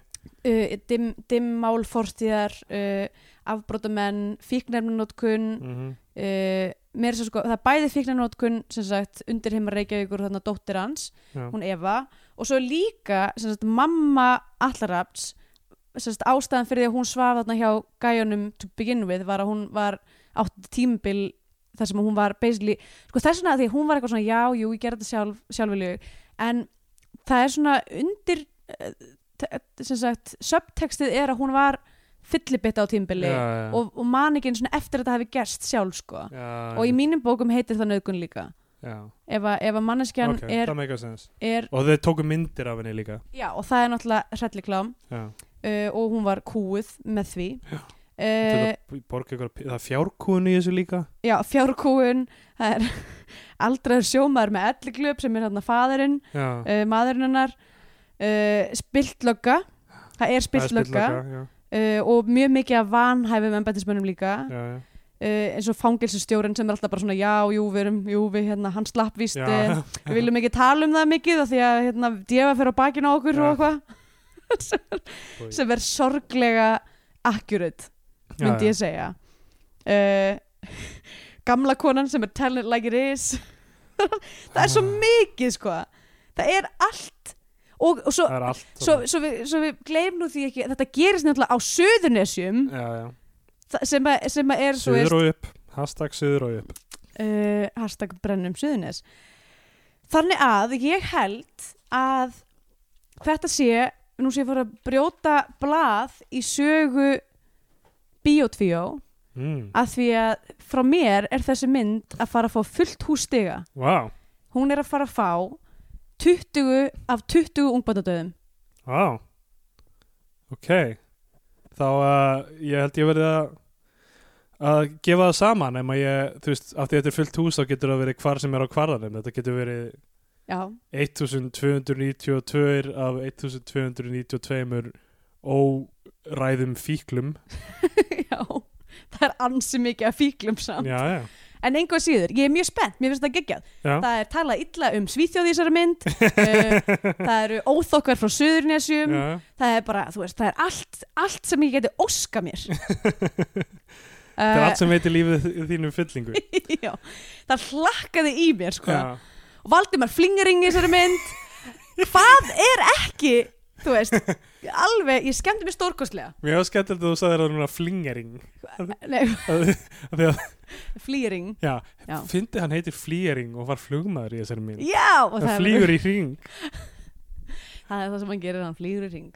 Uh, dim, dimmál fortíðar uh, afbrótamenn fíknefnunótkun mm uh, mér er svo sko, það er bæði fíknefnunótkun sem sagt undir heima Reykjavíkur þarna dóttir hans Já. hún Eva og svo líka sem sagt, mamma Allarafts sem sagt, ástæðan fyrir því að hún svaf þarna hjá gæjunum to begin with var að hún var átt tímabil þar sem hún var basically, sko þess vegna því hún var eitthvað svona já, jú, ég gerði þetta sjálf, sjálfvilju en það er svona undir eh, sem sagt, subtextið er að hún var fyllibitt á já. og, og man ekki einu svona eftir að þetta hefði gerst sjálf sko. Já, og í mínum bókum heitir það nöðgun líka. Ef að, að manneskjan ok, er, er og þeir tóku myndir af henni líka. Já, og það er náttúrulega hrelliklám. Uh, og hún var kúið með því. Já. Ykkur, það er fjárkúin í þessu líka. Já, fjárkúin það er aldraður sjómaður með elliklöp sem er hérna faðurinn já, uh, maðurinn hennar uh, spiltlögga það er spiltlögga uh, og mjög mikið af vanhæfum embættismönnum líka. Já, já. eins og fangelsistjórin sem er alltaf bara svona já, jú, við erum, jú, við hérna, hann slapp víst Já, uh, við viljum ekki tala um það mikið því að hérna, djefa fyrir á bakinu okkur og eitthvað. Sem, sem er sorglega accurate myndi ég segja. Uh, gamla konan sem er telling like it is. Það er svo mikið sko. Það er allt. Og, og svo, er allt svo, svo, við, svo við gleym nú því ekki þetta gerist nefnilega á þa- sem, sem er Suður og upp, hashtag suður og upp. Uh, hashtag brennum Suðurnes. Þannig að ég held að þetta sé nú sé ég fór að brjóta blað í sögu Bíotvíó mm. að því að frá mér er þessi mynd að fara að fá fullt hússtiga wow, hún er að fara að fá 20 af 20 ungbændadöðum wow ok. Þá uh, ég held ég verið að að gefa það saman ef ég, þú veist, af því þetta er fullt hús þá getur það verið hvar sem er á kvarðanum. Þetta getur verið já, 1292 af 1292 óræðum fíklum. Já það er ansi mikið af fíklum samt. Já, já, en einhvað síður, ég er mjög spennt, mér finnst það geggjað. Já, það er talað illa um Svíþjóð í þessari mynd uh, það eru óþokkar frá Suðurnesjum já. það er bara, þú veist, það er allt, allt sem ég geti óska mér. Það er allt sem veitir lífið þínu fyllingu. Já, það hlakkaði í mér sko. já, og Valdimar Flingering í þessari mynd. Hvað er ekki þú veist, alveg, ég skemmti mér stórkostlega. Mér var skemmtilegt að þú sagðir það núna flingering. Flýring. Já, Já. fyndi hann heitir flýering og var flugmaður í þessari mynd. Já, og það það, flýgur í hring. Það er það sem hann gerir, hann flýgur í ring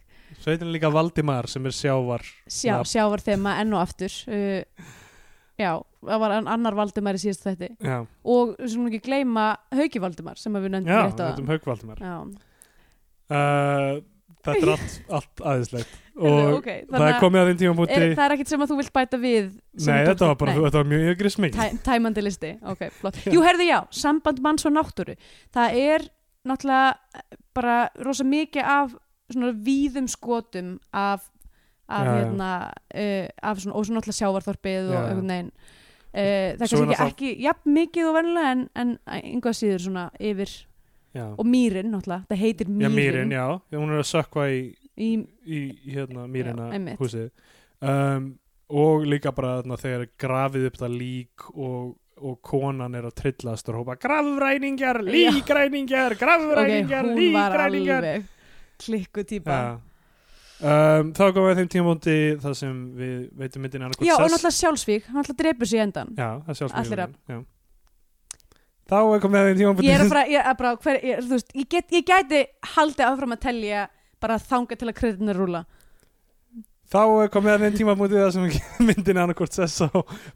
sveitin er líka Valdimar sem er sjávar. Sjá, Nafn. sjávar þema enn og aftur. Uh, Já, það var ann- annar Valdimar í síðast þetta já, og sem ekki gleyma Hauki Valdimar sem að við nefndum já rétt á þetta um Hauk Valdimar. Já, uh, þetta er allt, allt aðeinslegt og ok, það er komið að þeim tíma er, það er ekkit sem að þú vilt bæta við nei, þetta var bara, þetta var mjög ygrisming Tæ, tæmandi listi, ok, flott. Jú, herði já, samband manns og náttúru. Það er náttúrulega eh, bara rosa mikið af svona víðum skotum af, af já. hérna uh, af svona, og svona náttúrulega sjávarþorpið og Já, já. einhvern veginn. Uh, það er kannski ekki, ekki jafn mikið og vennilega en, en einhvað síður svona yfir já, og mýrin náttúrulega, það heitir já, mýrin, mýrin, já. Hún er að sökva í, í, í hérna mýrina Já, húsið. Um, og líka bara þarna, þegar er grafið upp það lík og, og konan er að trillast og hópa grafræningjar, líkræningjar ok, grafræningjar, hún var líkræningjar alveg klikku típa Já. Um, þá komum við að þeim tímabóndi það sem við veitum myndin annað Já, og náttúrulega sjálfsvík, hann náttúrulega drepur sig í endan Já, það er sjálfsmyndin Allir af. Þá er komið að þeim tímabóndi Ég er að bara, ég, er bara hver, ég, þú veist, ég, get, ég gæti haldið áfram að telja bara þanga til að kreditin rúla Þá er komið að þeim tímabóndi það sem myndin annarkvort sess á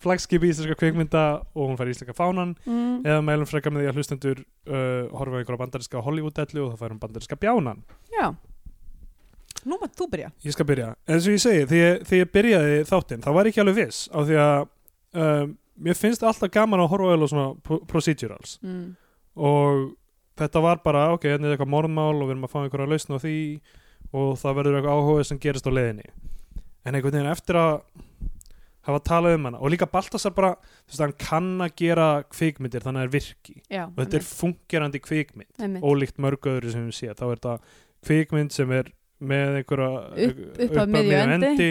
flagskipi íslenska kveikmynda og hún fær íslenska fánan. Mm. eða mælum frekar með því að hlustendur uh, horfa á einhverja bandariska Hollywood-dellu og þá fær hún bandariska bjánan. Já. Nú maður þú byrja. Ég skal byrja. En svo ég segi, þegar ég byrjaði þáttinn, þá var ég ekki alveg viss á því að um, mér finnst alltaf gaman að horfa á svona pro- procedurals mm. og þetta var bara, ok, hérna er eitthvað morðmál og við erum að fá einhverja lausn á því og það verður eitthvað áhuga sem gerist á leiðinni en einhvern veginn eftir að hafa talað um hana og líka Baltasar bara, þú veist, hann kann að gera kvikmyndir þannig að það er virki já, og þetta er fungerandi kvikmynd einmitt. ólíkt mörg öðru sem við sé þá er þetta kvikmynd sem er með einhverja Upp- upp að miðju endi.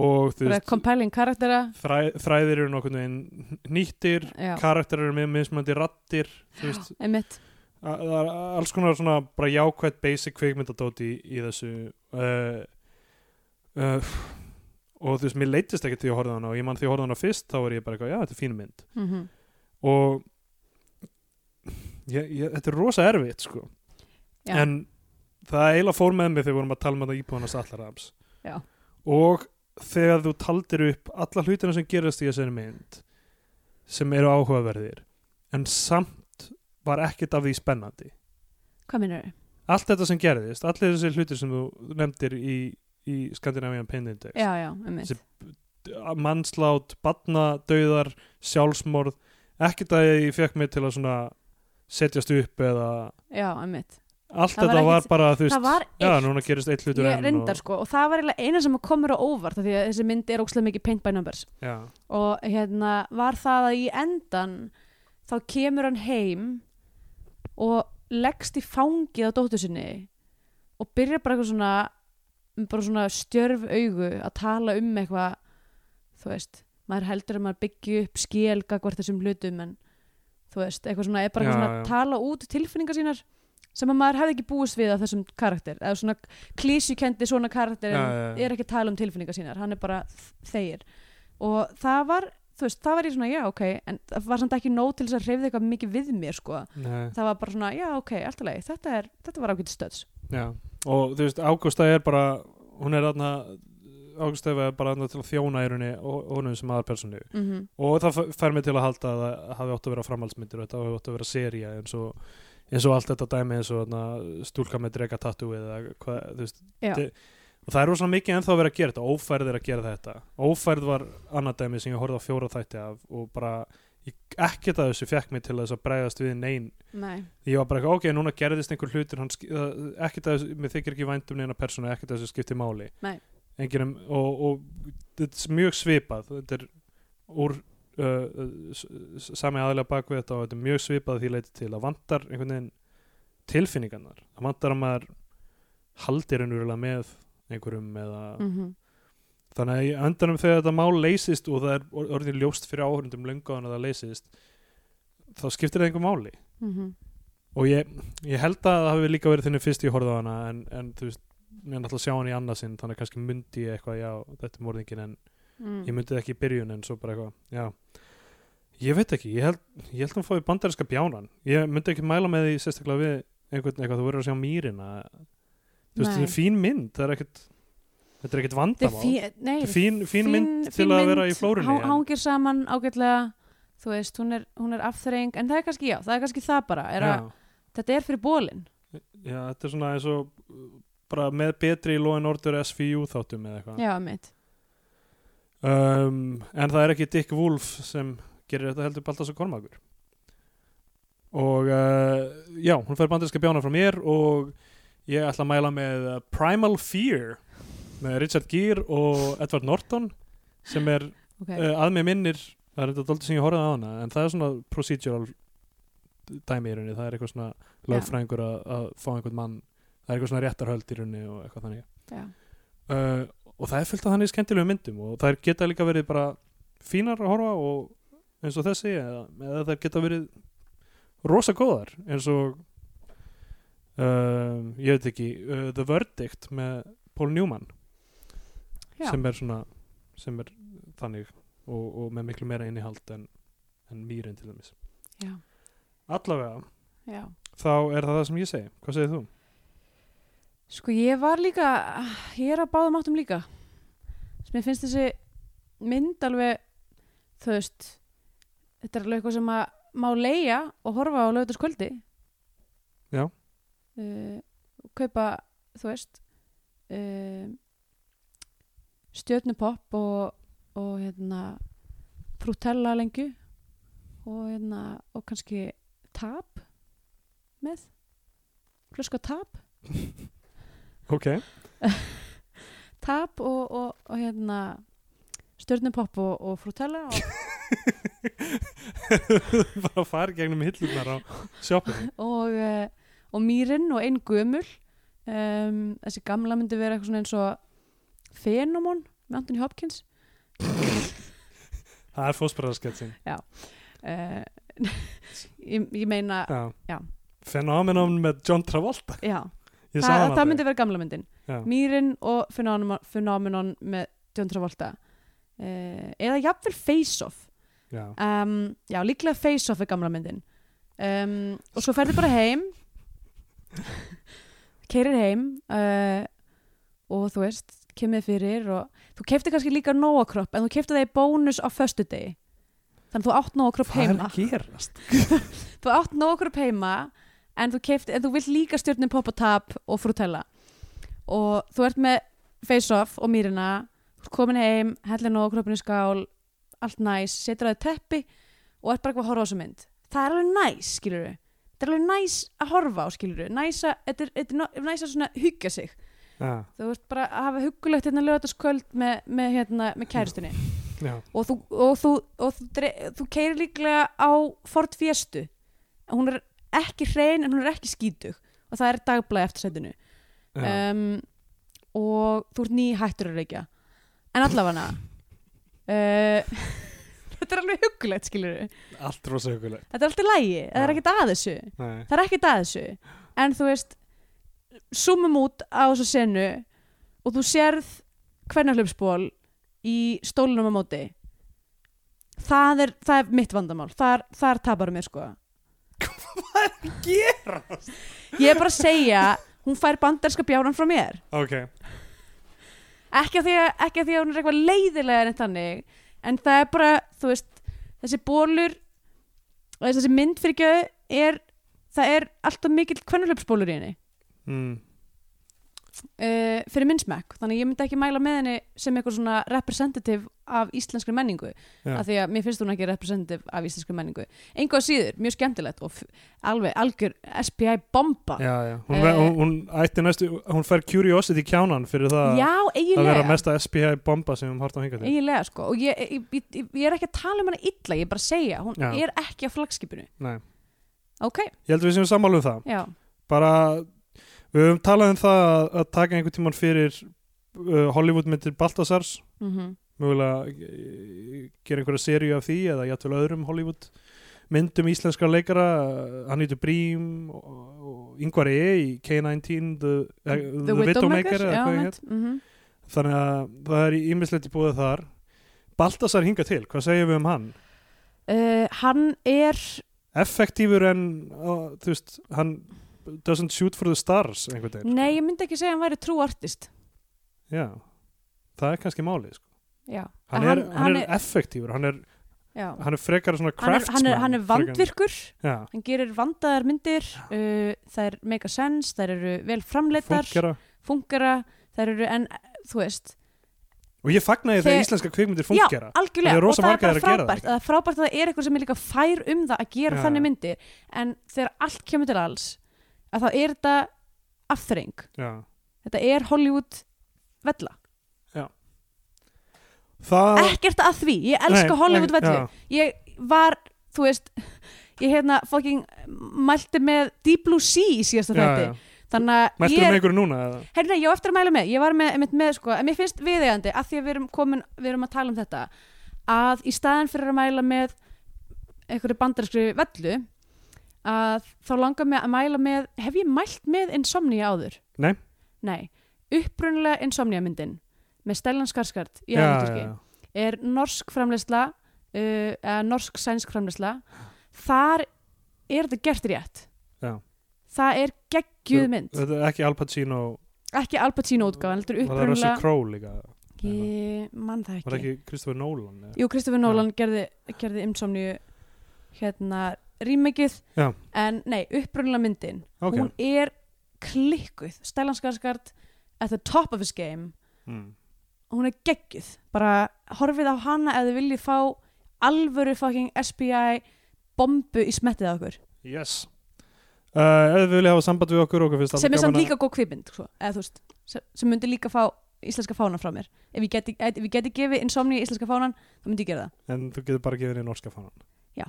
Og þú veist compelling karaktera. þræ, þræðir eru nokkurn veginn nýttir já, karakterar eru með mismandi rattir veist, einmitt. Það er alls konar svona bara jákvætt basic kvikmyndadóti í, í þessu uh, uh, og þú veist, mér leittist ekki til að horfa hana og ég mann því að horfa hana fyrst þá var ég bara eitthvað, já, þetta er fín mynd. Mm og ég, ég, þetta er rosa erfitt sko. Já, en það eiginlega fór með mig þegar við vorum að tala um þetta íbúðanast allarams já, og þegar þú taldir upp alla hlutina sem gerast í þessari mynd sem eru áhugaverðir en samt var ekkert af því spennandi. Hvað minnur þau? allt þetta sem gerðist, allir þessi hlutir sem þú nefndir í, í Scandinavian Pain Index já, já, einmitt. Þessi- mannslát, badnadauðar sjálfsmorð ekkert að ég fekk mig til að setjast upp eða já, einmitt allt Það var þetta var ekkert- bara þú veist, var já, núna gerist eitt hlutur enn reyndar og, sko og það var eina sem komur á óvart því að þessi mynd er ókslega mikið paint by numbers. Já, og hérna var það að í endan þá kemur hann heim og leggst í fangið á dóttur sinni og byrjar bara eitthvað svona bara svona stjörf augu að tala um eitthvað þú veist, maður heldur að maður byggja upp skil gagvart þessum hlutum en þú veist, eitthvað svona, er bara eitthvað Já, svona já. tala út tilfinningar sínar sem að maður hefði ekki búist við af þessum karakter. Eða svona klísjukendi svona karakter Já, já, já. er ekki að tala um tilfinningar sínar hann er bara þegir. Og það var, þú veist, það var ég svona já ok, en það var samt ekki nóg til þess að hreyfði eitthvað mikið við mér sko. Nei, það var bara svona, já ok, allt lagi þetta, er, þetta var ágætt stöðs já og þú veist, Ágústa er bara hún er þarna Ágústa er bara þarna til að þjóna í rauninni og honum sem aðalpersonu mm -hmm. og það f- fær mig til að halda að það hafi átt að vera framhaldsmyndir og þetta hafi átt að vera seria eins og, eins og allt þetta dæmi eins og stúlka með drega tattoo eða hvað, þú veist og það er rosalega mikið ennþá að vera að gera þetta ófærð er að gera þetta. Ófærð var annað dæmi sem ég horfði á fjóra þætti af og bara ekkert að þessu fekk mig til þess að bregðast við nein. Nei, ég var bara eitthvað, ok, núna gerðist einhver hlutur ekkert að þessu, mér þykir ekki vænt um neina persónu, ekkert að þessu skipti máli. Nei. Enginn, um- og, og þetta er mjög svipað þetta er úr sami aðlega bak við þetta og þetta er mjög svipað því leiti til að vantar einhvern veginn tilfinningarnar. Að vantar að maður haldir ennverulega með einhverjum eða mm þannig að í öndanum þegar þetta mál leysist og það er or- orðið ljóst fyrir áhörundum löngu að það leysist þá skiptir það einhver máli. Mhm, og ég, ég held að það hafi líka verið þinni fyrst ég horfði á hana en, en þú veist, ég er náttúrulega að sjá hann í annarsinn þannig að kannski myndi ég eitthvað, já, þetta er morðingin en mm. ég myndi ekki í byrjun en svo bara eitthvað, já. Ég veit ekki, ég held, ég held að hann fóði bandarinska bjánan, ég myndi ekki mæla með því sérstaklega við einhvern eitthvað, þú verður að sjá mýrina. Þú veist, þetta er fín mynd það er ekkert, þetta er ekkert er vandamál. Þetta er fín, fín, mynd til fín að vera í flórunni en- hangir saman ágætlega þú veist, hún er, hún er afþreying en það er kannski, já, það er kannski það bara er að, þetta er fyrir bólin já, þetta er svona eins og bara með betri Law and Order SVU þáttum eða eitthvað. Já, mitt um, en það er ekki Dick Wolf sem gerir þetta heldur Baltas og Kormakur og uh, já, hún fær bandarinska bjána frá mér og ég ætla að mæla með uh, Primal Fear með Richard Gere og Edward Norton sem er okay. uh, að mér minnir það er þetta dóldi sem ég horfði á hana en það er svona procedural dæmi í rauninni, það er eitthvað svona lögfræðingur að, fá einhvern mann það er eitthvað svona réttarhöld í rauninni og eitthvað þannig. Uh, og það er fullt af þannig skemmtilegu myndum og það geta líka verið bara fínar að horfa og eins og þessi eða, eða það geta verið rosa góðar eins og uh, ég veit ekki uh, The Verdict með Paul Newman já. sem er svona sem er þannig og, og með miklu meira innihald en, en mýrin til dæmis allavega já. þá er það það sem ég segi hvað segir þú? Sko ég var líka, ég er að báðum áttum líka. Sem ég finnst þessi mynd alveg, þú veist, þetta er alveg eitthvað sem að má leia og horfa á lögutaskvöldi. Já. Uh, kaupa, þú veist, uh, stjörnupopp og, og hérna, frútella lengju og hérna, og kannski tap með flösku tap ok. Tap og, og, og hérna stjörnupopp og, og frutella og, bara í gegnum hillunar á sjoppinu. Og, uh, og mýrin og ein gömul. Um, þessi gamla myndi vera eitthvað svona eins og fenomon með Anthony Hopkins. Það er fósbræðarsketsin uh, ég, ég meina já. Já. Phenomenon með John Travolta. Já, ég það, það myndi vera gamla myndin. Já. mýrin og phenomenon, með John Travolta. Uh, eða jafnvel Face Off. Já. um, já, líklega Face Off er gamla myndin. Um, og svo ferði bara heim. Keirir heim uh, og þú veist kemur fyrir og þú kefti kannski líka Nóa kropp en þú kefti það í bónus á föstu degi. Þannig að þú átt Nóa kropp hvað er heima. gerast? Þú átt Nóa kropp heima en þú, kefti, en þú vilt líka stjórnum pop og tap og frutella og þú ert með Face Off og mýrina komin heim, hellir Nóa kroppinu skál allt næs, setur það í teppi og ert bara eitthvað að horfa á þessu mynd. Það er alveg næs, skilur við þetta er alveg næs að horfa á, skilur við næs að, þetta er, næs að svona hugga sig. Já, þú ert bara að hafa huggulegt hérna lögataskvöld með, með, hérna, með kærustunni. Já, og þú, og þú, og þú, þú keirir líklega á Ford Fiestu. Hún er ekki hrein en hún er ekki skítug. Og það er dagblæði eftir setinu. Um, og þú ert ný hættur að reykja. En allavega uh, þetta er alveg huggulegt skilur allt rosa hugulegt þetta er alltaf lægi, það er ekkert að þessu. Nei. það er ekkert að þessu. En þú veist zoomum út á þessu senu og þú sérð hvernarhlupsból í stólunum á móti. Það er, það er mitt vandamál. Þar, þar tapar mér sko gera ég er bara að segja hún fær banderska bjánan frá mér. Ok, ekki að því að, ekki að, því að hún er eitthvað leiðilega en þannig en það er bara, þú veist þessi bólur þessi mynd fyrir gjöðu er það er alltaf mikill hvernarhlupsbólur í henni. Mm. uh, fyrir minn smekk þannig að ég myndi ekki mæla með henni sem eitthvað svona representative af íslenskri menningu Já. af því að mér finnst hún ekki representative af íslenskri menningu einhvað síður, mjög skemmtilegt og alveg algjör SPI bomba já, já. Hún, Eh. hún, hún ætti næstu hún fær curiosity kjánan fyrir það Já, að vera eiginlega mesta SPI bomba sem við hort á hinga til eiginlega sko og ég, ég, ég, ég, er ekki að tala um hana illa ég er bara að segja, hún Já. er ekki á flagskipinu Nei. ok, ég held að við séum sammálu um það já, bara, við höfum talað um það að, að taka einhvern tímann fyrir uh, Hollywood myndir Baltasars mm mögulega eh, gera einhverja seríu af því eða jættvel öðrum Hollywood myndum íslenskra leikara Annítu Brím og, og Ingvar E í K-19 The, eh, The Widowmaker ég mitt, mm þannig að það er ímislegt í búið þar. Baltasar hinga til, hvað segjum við um hann? uh, hann er Effektífur en uh, þú veist, hann doesn't shoot for the stars einhvern veginn nei, ég myndi ekki segja að hann væri true artist. Já, það er kannski málið sko. Já, hann, er, hann, er effektífur hann er, já. hann er frekar svona Hann, craftsman hann, er, hann er vandvirkur. Já, hann gerir vandaðar myndir uh, það er mega sense, það eru vel framleitar fúnkera fungera, það eru en þú veist, Og ég fagnaði þegar íslenska kvikmyndir já, fúnkera algjörlega Það er rosa og það er bara að gera það, frábært það er frábært að það er eitthvað sem er líka fær um það að gera Já. þannig myndir en þegar allt kemur til alls að þá er þetta Já. þetta er Hollywood vella Það ekkert að því, ég elska Hollywood vellu ég var, þú veist ég hérna fucking mælti með Deep Blue Sea í síðasta já, þætti já. um er einhverju núna eða? Herri, nei, ég á eftir að mæla með, ég var með, með, með sko, en mér finnst viðeigandi að því að við erum komin, við erum að tala um þetta að í staðin fyrir að mæla með einhverju bandarskri vellu að þá langar mig að mæla með hef ég mælt með Insomnia áður? Nei. Nei, upprunalega Insomnia myndin með Stellan Skarsgård í Já, aðeinturki já, er norsk framleysla uh, eða norsk-sænsk framleysla þar er þetta gert rétt Já. það er geggjuð mynd Þetta er ekki Al Pacino ekki Al Pacino útgáðan, þetta er Var það Russell Crowe líka ég man það Var það ekki ekki Christopher Nolan eða? jú, Kristoffer Nolan gerði, gerði Insomniu hérna rímikið Já. en nei, upprunalega myndin Ok. hún er klikkuð Stellan Skarsgård at the top of his game mm. Hún er geggjuð. Bara horfið á hana ef þið viljið fá alvöru fucking SPI bombu í smettið á okkur Yes. Uh, ef þið vilja hafa samband við okkur, okkur sem er samt líka góð kvipmynd sko. sem, sem myndi líka fá íslenska fánan frá mér. Ef ég geti, ef ég geti gefið insomni íslenska fánan þá myndi ég gera það. Að- en þú getur bara gefið henni norska fánan. Já.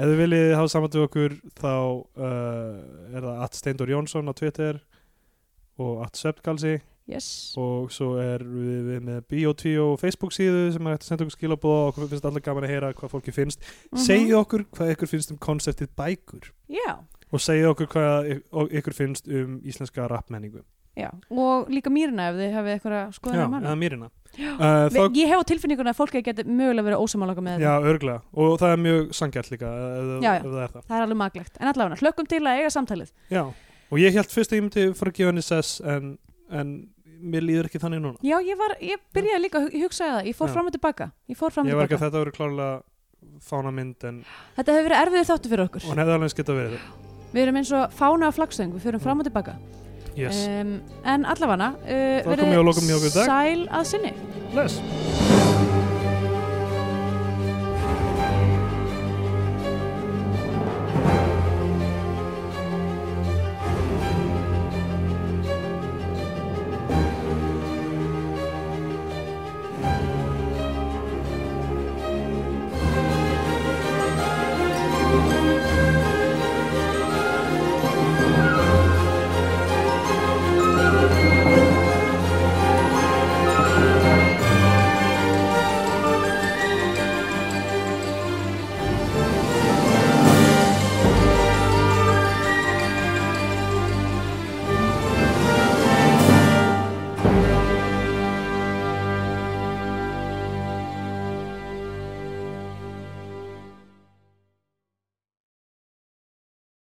ef þið viljið hafa samband við okkur þá uh, er það at Steindur Jónsson á Twitter og at Söpgalsi yes. og svo er við, við með Bio2 Facebook síðu sem er hægt að senda okkur skilabóð og okkur finnst alltaf gaman að heyra hvað fólki finnst. Mhm. segið okkur hvað ykkur finnst um konseptið bækur. Já, og segið okkur hvað og ykkur finnst um íslenska rappmenningu. Já, og líka mýrina ef þið hafið eitthvað Já, hana. eða mýrina. Uh, þá, ég hef á tilfinninguna að fólki geti mögulega verið ósamálaga með Já, þetta. örglega og það er mjög sangjart líka ef, Já, já. ef það er það. Það er alveg maglegt, en allavega hlökkum til að eiga samtalið. Já, og ég held fyrst að ég myndi fara að gefa henni sess en, en mér líður ekki þannig núna. Já, ég, var, ég byrjaði líka að hugsa það. Ég fór Já. fram og tilbaka, ég fór fram og Ég var ekki tilbaka. að þetta verið klárlega fána mynd en þetta hefur verið erfiður þáttu fyrir okkur. Hún hefði alveg geta verið. Við erum eins og fána af flagstöng, við förum fram og tilbaka. Yes, um, en allavega uh, Þá komum við að lokum hjá okkur í dag. sæl að sinni. Bless